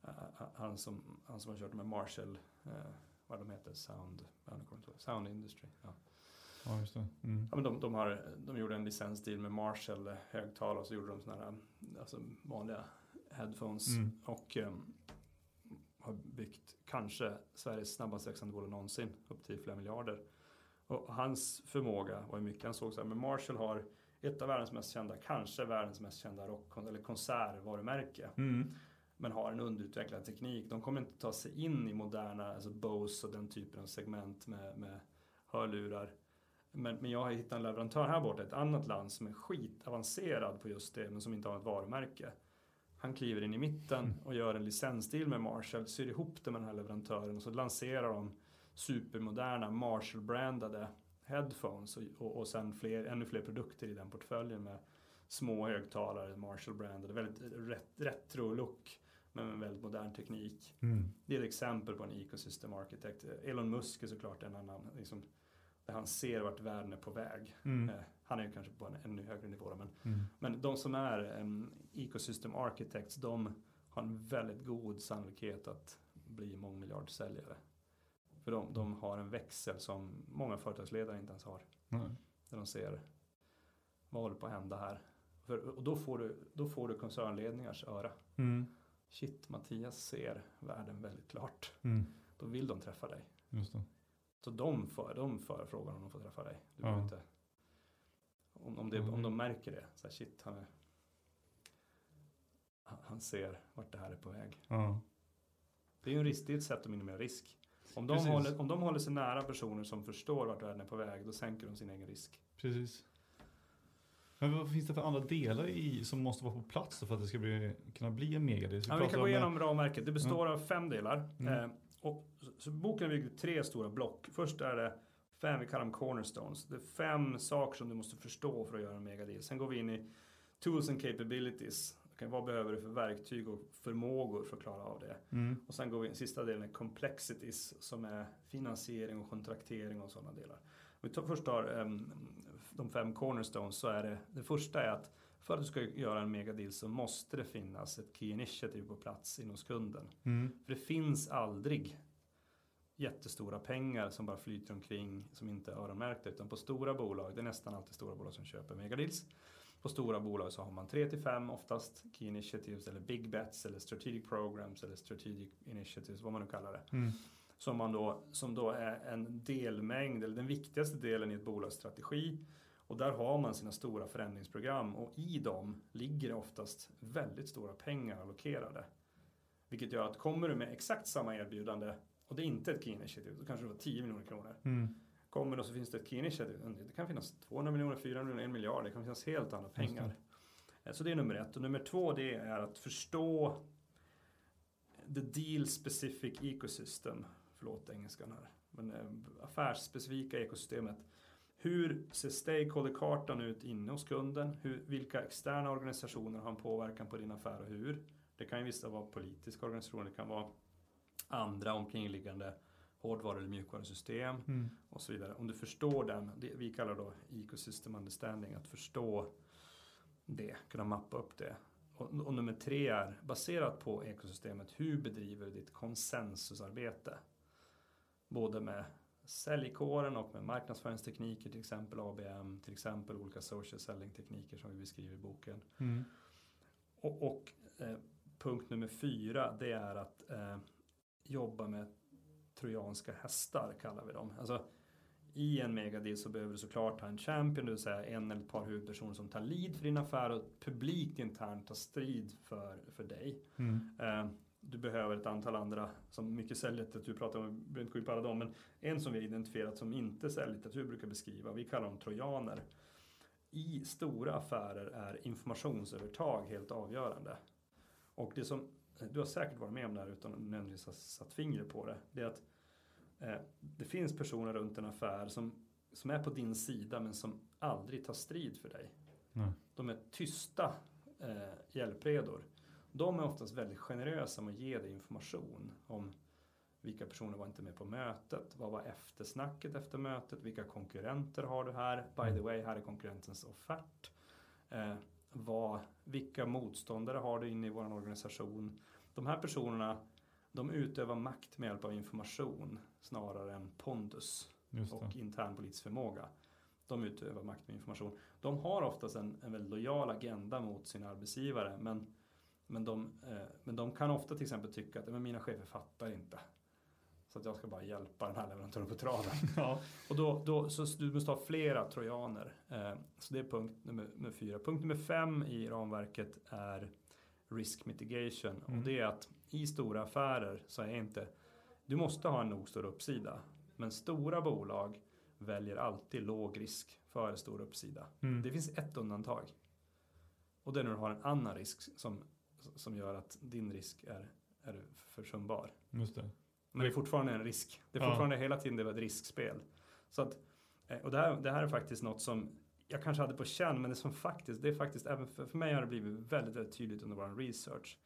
Eh, han, som, han som har kört med Marshall, eh, vad de heter, Sound, Sound Industry. Ja. Ja, just det. Mm. Ja, men de, de, har, de gjorde en licensdeal med Marshall högtalare och så gjorde de sådana här alltså vanliga headphones Mm. och ehm, har byggt kanske Sveriges snabbast växande bolag någonsin upp till flera miljarder. Och hans förmåga var ju mycket, han såg så här, men Marshall har ett av världens mest kända, kanske världens mest kända rock eller konsertvarumärke Mm. men har en underutvecklad teknik. De kommer inte ta sig in i moderna, alltså Bose och den typen av segment med, med hörlurar. Men, men jag har hittat en leverantör här borta, ett annat land som är skitavancerad på just det, men som inte har ett varumärke. Han kliver in i mitten Mm. och gör en licensdeal med Marshall, syr ihop det med den här leverantören och så lanserar de supermoderna Marshall-brandade headphones och, och, och sen fler, ännu fler produkter i den portföljen med små högtalare, Marshall-brandade, väldigt ret, retro-look men med väldigt modern teknik. Mm. Det är ett exempel på en ecosystem architect. Elon Musk är såklart en annan, liksom, där han ser vart världen är på väg. Mm. Eh, han är ju kanske på en ännu högre nivå men, Mm. men de som är um, ecosystem architects, de har en väldigt god sannolikhet att bli mångmiljardsäljare. För de, de har en växel som många företagsledare inte ens har. Nej. Där de ser vad håller på att hända här. För, och då får, du, då får du koncernledningars öra. Mm. Shit, Mattias ser världen väldigt klart. Mm. Då vill de träffa dig. Just det. Så de för, de för frågan om de får träffa dig. Du Ja. inte, om, om, det, om Mm. de märker det, så här, shit, han, är, han- ser vart det här är på väg. Ja. Det är ju en risk, det är ett sätt att minimera risk. Om de, Precis. håller, om de håller sig nära personer som förstår vart världen är på väg, då sänker de sin egen risk. Precis. Men vad finns det för andra delar i som måste vara på plats för att det ska bli, kunna bli en megadel? Ja, vi kan gå igenom ramverket. Det består av fem delar. Mm. Eh, och, så, boken är byggd i tre stora block. Först är det fem, vi kallar dem cornerstones. Det är fem saker som du måste förstå för att göra en megadeal. Sen går vi in i tools and capabilities. Okay, vad behöver du för verktyg och förmågor för att klara av det? Mm. Och sen går vi in, sista delen är complexities som är finansiering och kontraktering och sådana delar. Om vi tar, först tar em, de fem cornerstones så är det, det första är att för att du ska göra en megadeal så måste det finnas ett key initiative på plats in hos kunden. Mm. För det finns aldrig jättestora pengar som bara flyter omkring som inte är öronmärkta utan på stora bolag, det är nästan alltid stora bolag som köper megadeals. På stora bolag så har man 3 till 5 oftast key initiatives eller big bets eller strategic programs eller strategic initiatives, vad man nu kallar det. Mm. som, man då, som då är en delmängd, eller den viktigaste delen i ett bolags strategi. Och där har man sina stora förändringsprogram och i dem ligger det oftast väldigt stora pengar allokerade. Vilket gör att kommer du med exakt samma erbjudande och det är inte ett key initiative, då kanske det var 10 miljoner kronor. Mm. Kommer då så finns det ett key initiative, det kan finnas 200 miljoner, 400 miljoner, 1 miljard, det kan finnas helt andra pengar. Eh, så det är nummer ett. Och nummer två det är att förstå the deal specific ecosystem. Förlåt engelskan här. Men eh, affärsspecifika ekosystemet. Hur ser stakeholder-kartan ut inne hos kunden? Hur, vilka externa organisationer har en påverkan på din affär och hur? Det kan ju vissa vara politiska organisationer, det kan vara andra omkringliggande hårdvaru eller mjukvarusystem Mm. och så vidare. Om du förstår den, det vi kallar då ecosystem understanding, att förstå det, kunna mappa upp det. Och, och nummer tre är baserat på ekosystemet, hur bedriver du ditt konsensusarbete? Både med säljkåren och med marknadsföringstekniker, till exempel ABM, till exempel olika social selling tekniker som vi beskriver i boken. Mm. Och, och eh, punkt nummer fyra, det är att eh, jobba med trojanska hästar, kallar vi dem. Alltså, I en megadeal så behöver du såklart ha en champion, det vill säga en eller ett par huvudpersoner som tar lead för din affär och publikt internt tar strid för, för dig. Mm. Eh, du behöver ett antal andra som mycket säljlitteratur pratar om, vi behöver inte gå in på alla dem, men en som vi har identifierat som inte säljlitteratur brukar beskriva, vi kallar dem trojaner. I stora affärer är informationsövertag helt avgörande. Och det som, du har säkert varit med om det här utan att nödvändigtvis ha satt fingret på det, det är att eh, det finns personer runt en affär som, som är på din sida men som aldrig tar strid för dig. Nej. De är tysta eh, hjälpredor. De är oftast väldigt generösa med att ge dig information om vilka personer var inte med på mötet, vad var eftersnacket efter mötet, vilka konkurrenter har du här, by the way, här är konkurrentens offert. Eh, vad, vilka motståndare har du inne i vår organisation? De här personerna, de utövar makt med hjälp av information snarare än pondus och intern politisk förmåga. De utövar makt med information. De har oftast en, en väldigt lojal agenda mot sina arbetsgivare men, men, de, eh, men de kan ofta till exempel tycka att men mina chefer fattar inte. Så att jag ska bara hjälpa den här leverantören på traven. Ja. Och då, då, så du måste ha flera trojaner. Eh, så det är punkt nummer, nummer fyra. Punkt nummer fem i ramverket är risk mitigation. Mm. Och det är att i stora affärer så är inte, du måste ha en nog stor uppsida. Men stora bolag väljer alltid låg risk före stor uppsida. Mm. Det finns ett undantag. Och det är när du har en annan risk som, som gör att din risk är, är försumbar. Just det. Men det är fortfarande en risk. Det är Ja. fortfarande hela tiden det var ett riskspel. Så att, eh, och det här, det här är faktiskt något som jag kanske hade på känn, men det som faktiskt, det är faktiskt även för, för mig har det blivit väldigt, väldigt tydligt under vår research.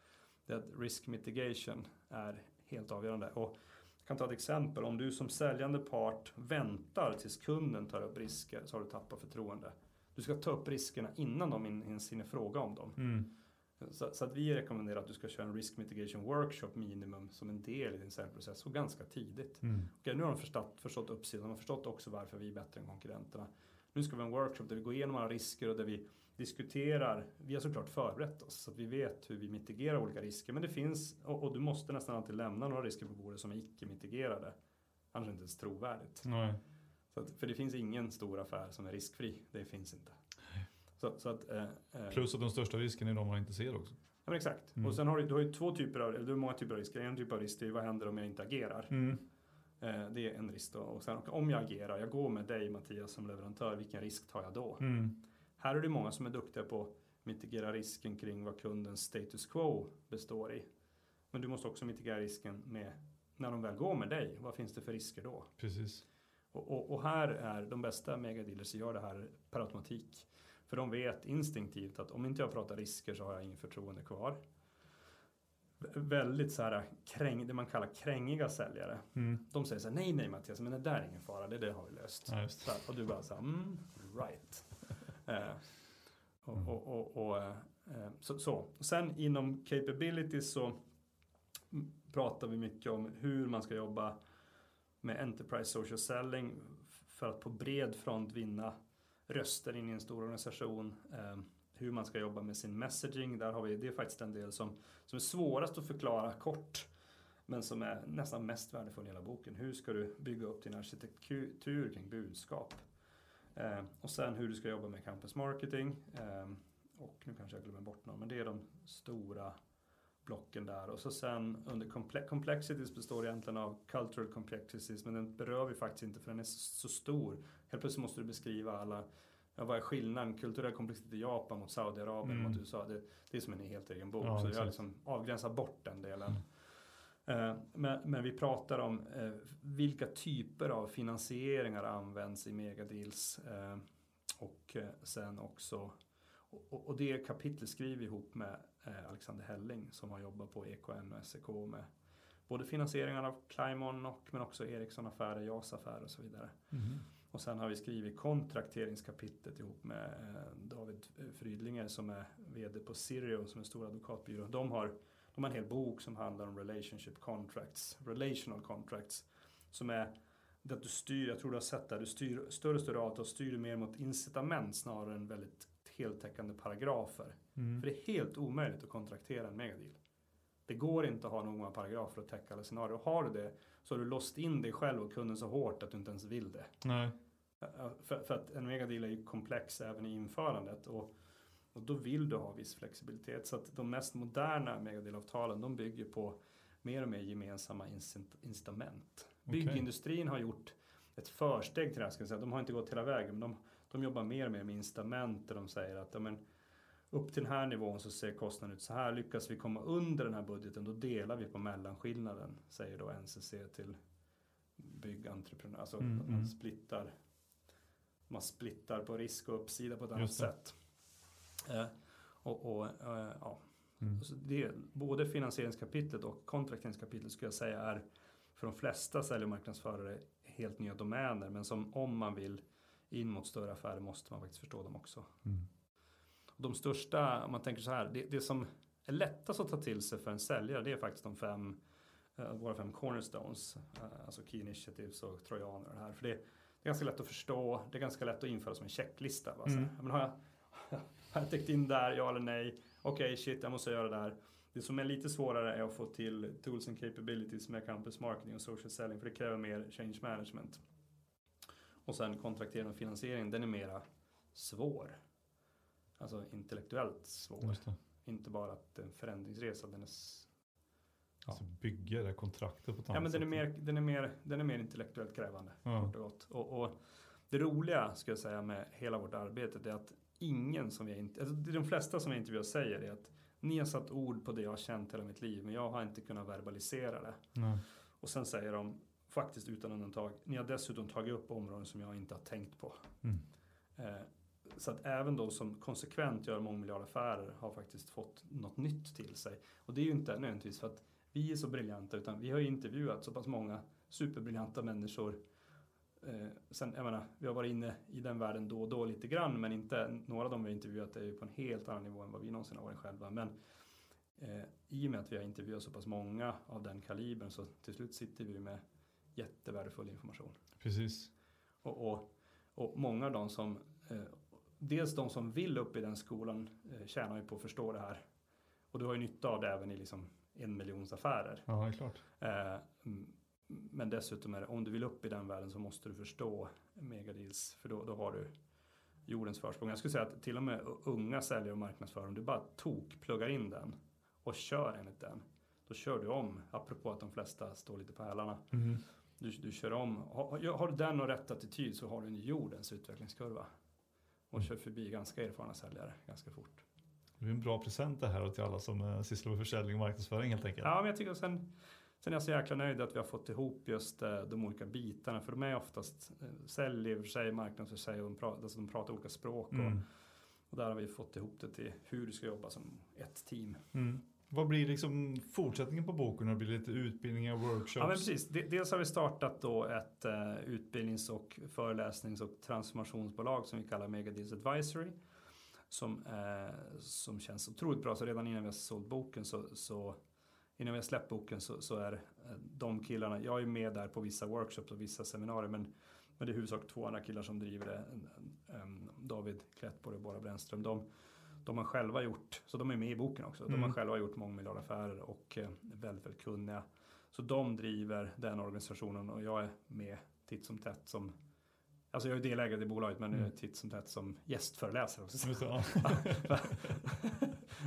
Det är att risk mitigation är helt avgörande. Och jag kan ta ett exempel. Om du som säljande part väntar tills kunden tar upp risker så har du tappat förtroende. Du ska ta upp riskerna innan de ens hinner fråga om dem. Mm. Så, så att vi rekommenderar att du ska köra en risk mitigation workshop minimum som en del i din säljprocess och ganska tidigt. Mm. Okej, nu har de förstått, förstått uppsidan, har förstått också varför vi är bättre än konkurrenterna. Nu ska vi ha en workshop där vi går igenom alla risker och där vi diskuterar. Vi har såklart förberett oss så att vi vet hur vi mitigerar olika risker. Men det finns, och, och du måste nästan alltid lämna några risker på bordet som är icke mitigerade. Annars är det inte ens trovärdigt. Nej. Att, för det finns ingen stor affär som är riskfri. Det finns inte. Så, så att, eh, eh, Plus att de största riskerna är de man inte ser också. Ja, men exakt. Mm. Och sen har du, du har ju två typer av, eller du har många typer av risker. En typ av risk är vad händer om jag inte agerar? Mm. Eh, det är en risk då. Och sen om jag agerar, jag går med dig Mattias som leverantör, vilken risk tar jag då? Mm. Här är det många som är duktiga på att mitigera risken kring vad kundens status quo består i. Men du måste också mitigera risken med när de väl går med dig, vad finns det för risker då? Precis. Och, och, och här är de bästa megadealers gör det här per automatik. För de vet instinktivt att om inte jag pratar risker så har jag ingen förtroende kvar. Vä- Väldigt så här kräng, det man kallar krängiga säljare. Mm. De säger så här, nej nej Mattias, men det där är ingen fara, det där har vi löst. Ja, här, och du bara så här, mm, right. eh, och, Mm. och, och, och, eh, eh, så, så. Och sen inom capabilities så pratar vi mycket om hur man ska jobba med Enterprise Social Selling för att på bred front vinna röster in i en stor organisation. Eh, hur man ska jobba med sin messaging. Där har vi, det är faktiskt en del som, som är svårast att förklara kort. Men som är nästan mest värdefull i hela boken. Hur ska du bygga upp din arkitektur kring budskap? Eh, och sen hur du ska jobba med campus marketing. Eh, och nu kanske jag glömmer bort någon, men det är de stora blocken där. Och så sen under comple complexities består egentligen av cultural complexities, men den berör vi faktiskt inte för den är så, stor. Helt plötsligt måste du beskriva alla Ja, vad är skillnaden? Kulturell komplexitet i Japan mot Saudiarabien mm. mot USA. Det, det är som en helt egen bok. Ja, så jag liksom avgränsat bort den delen. Mm. Eh, men, men, vi pratar om eh, vilka typer av finansieringar används i megadeals. Eh, och eh, sen också och, och det kapitlet skriver vi ihop med Alexander Helling som har jobbat på EKN och SEK med både finansieringen av Climon och men också Ericsson-affärer, JAS-affärer och så vidare. Mm. Och sen har vi skrivit kontrakteringskapitlet ihop med eh, David Frydlinger som är VD på Sirio som är en stor advokatbyrå. De har, de har en hel bok som handlar om relationship contracts, relational contracts. Som är att du styr, jag tror du har sett det, du styr större och större avtal styr mer mot incitament snarare än väldigt heltäckande paragrafer. Mm. För det är helt omöjligt att kontraktera en megadeal. Det går inte att ha några paragrafer att täcka alla scenarier. Har du det så har du låst in dig själv och kunden så hårt att du inte ens vill det. Nej. För, för att en megadeal är ju komplex även i införandet. Och, och då vill du ha viss flexibilitet. Så att de mest moderna megadealavtalen de bygger på mer och mer gemensamma incitament. Okay. Byggindustrin har gjort ett försteg till det här. Ska jag säga. De har inte gått hela vägen. Men de, de jobbar mer och mer med incitament där de säger att ja, men, upp till den här nivån så ser kostnaden ut så här. Lyckas vi komma under den här budgeten då delar vi på mellanskillnaden. Säger då NCC till byggentreprenör. Alltså mm, man mm. splittar man splittar på risk och uppsida på ett annat sätt. Eh, och, och eh, ja. Mm. Så det, både finansieringskapitlet och kontrakteringskapitlet skulle jag säga är för de flesta sälj och marknadsförare helt nya domäner. Men som om man vill in mot större affärer måste man faktiskt förstå dem också. Mm. De största, om man tänker så här, det, det, som är lättast att ta till sig för en säljare det är faktiskt de fem, uh, våra fem cornerstones, uh, alltså key initiatives och trojaner och det här. För det, det, är ganska lätt att förstå, det är ganska lätt att införa som en checklista. Va? Mm. Men har, jag, har jag täckt in där, ja eller nej? Okej, okay, shit, jag måste göra det där. Det som är lite svårare är att få till tools and capabilities med campus marketing och social selling för det kräver mer change management. Och sen kontraktering och finansiering, den är mera svår. Alltså intellektuellt svår. Inte bara att en förändringsresa, den är Ja. Alltså bygga det kontraktet på ett annat Ja men den är, mer, den, är mer, den är mer intellektuellt krävande. Ja. Kort och, gott. Och, och, det roliga ska jag säga med hela vårt arbete är att ingen som jag inte, alltså de flesta som jag intervjuar säger är att ni har satt ord på det jag har känt hela mitt liv men jag har inte kunnat verbalisera det. Nej. Och sen säger de faktiskt utan undantag. Ni har dessutom tagit upp områden som jag inte har tänkt på. Mm. Eh, så att även de som konsekvent gör mångmiljardaffärer har faktiskt fått något nytt till sig. Och det är ju inte nödvändigtvis för att vi är så briljanta utan vi har ju intervjuat så pass många superbriljanta människor. Eh, sen, jag menar, vi har varit inne i den världen då och då lite grann men inte, några av dem vi har intervjuat är ju på en helt annan nivå än vad vi någonsin har varit själva. Men eh, i och med att vi har intervjuat så pass många av den kalibern så till slut sitter vi med jättevärdefull information. Precis. Och, och, och många av de som, eh, dels de som vill upp i den skolan eh, tjänar ju på att förstå det här. Och du har ju nytta av det även i liksom en miljons affärer. Ja, klart. Eh, men dessutom är det, om du vill upp i den världen så måste du förstå megadeals, för då, då har du jordens försprång. Jag skulle säga att till och med unga säljare och marknadsförare, om du bara tok pluggar in den och kör enligt den, då kör du om, apropå att de flesta står lite på hälarna. Mm. Du, du kör om. Har, har, du den och rätt attityd så har du en jordens utvecklingskurva. Och kör förbi ganska erfarna säljare ganska fort. Det är en bra present det här till alla som eh, sysslar med försäljning och marknadsföring helt enkelt. Ja, men jag tycker sen, sen är jag så jäkla nöjd att vi har fått ihop just eh, de olika bitarna. För de är oftast eh, sälj i och för sig, marknad för sig och de pratar, alltså de pratar olika språk. Mm. Och, och där har vi fått ihop det till hur du ska jobba som ett team. Mm. Vad blir liksom fortsättningen på boken? Det blir lite utbildningar, workshops? Ja, men precis. Dels har vi startat då ett eh, utbildnings och föreläsnings och transformationsbolag som vi kallar Megadeals Advisory. Som, eh, som känns otroligt bra. Så redan innan vi har sålt boken så, så innan vi har släppt boken så, så är eh, de killarna, jag är med där på vissa workshops och vissa seminarier men, men det är i huvudsak två andra killar som driver det. David Klettborg och Bora Brännström. De, de har själva gjort, så de är med i boken också, mm. de har mm. själva gjort mångmiljardaffärer och eh, väldigt, väldigt kunniga. Så de driver den organisationen och jag är med titt som tätt som Alltså jag är delägare i bolaget men mm. titt som tätt som gästföreläsare också. Just ja.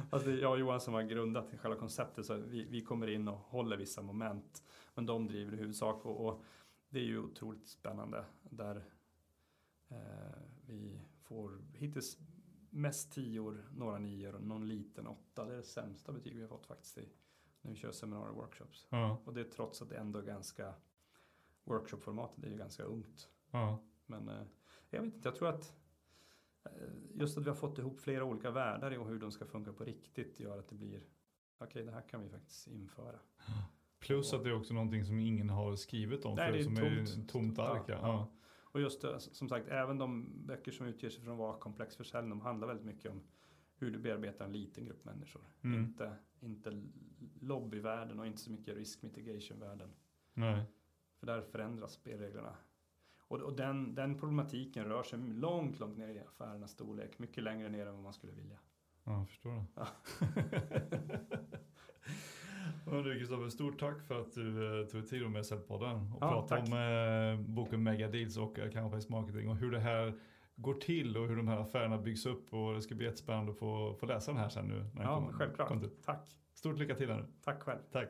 alltså jag och Johan som har grundat själva konceptet så vi, vi kommer in och håller vissa moment. Men de driver i huvudsak och, och det är ju otroligt spännande där eh, vi får hittills mest tior, några nior och någon liten åtta. Det är det sämsta betyg vi har fått faktiskt i, när vi kör seminarier och workshops. Ja. Och det är trots att det ändå är ganska workshopformatet är ju ganska ungt. Ja. Men eh, jag vet inte, jag tror att eh, just att vi har fått ihop flera olika världar och hur de ska funka på riktigt gör att det blir okej, okay, det här kan vi faktiskt införa. Plus att det är också någonting som ingen har skrivit om Nej, för, det är som tomt, är tomt ark. Ja, ja. Och just det, som sagt, även de böcker som utger sig från att vara komplex försäljning, de handlar väldigt mycket om hur du bearbetar en liten grupp människor. Mm. Inte, inte lobbyvärlden och inte så mycket risk mitigation-världen. För där förändras spelreglerna. Och, och den, den problematiken rör sig långt, långt ner i affärernas storlek. Mycket längre ner än vad man skulle vilja. Ja, jag förstår det. Ja. Kristoffer, stort tack för att du eh, tog tid med Säljpodden och ja, prata om eh, boken Mega Deals och account marketing och hur det här går till och hur de här affärerna byggs upp och det ska bli jättespännande att få, få läsa den här sen nu. ja, självklart. Tack. Stort lycka till här nu. Tack själv. Tack.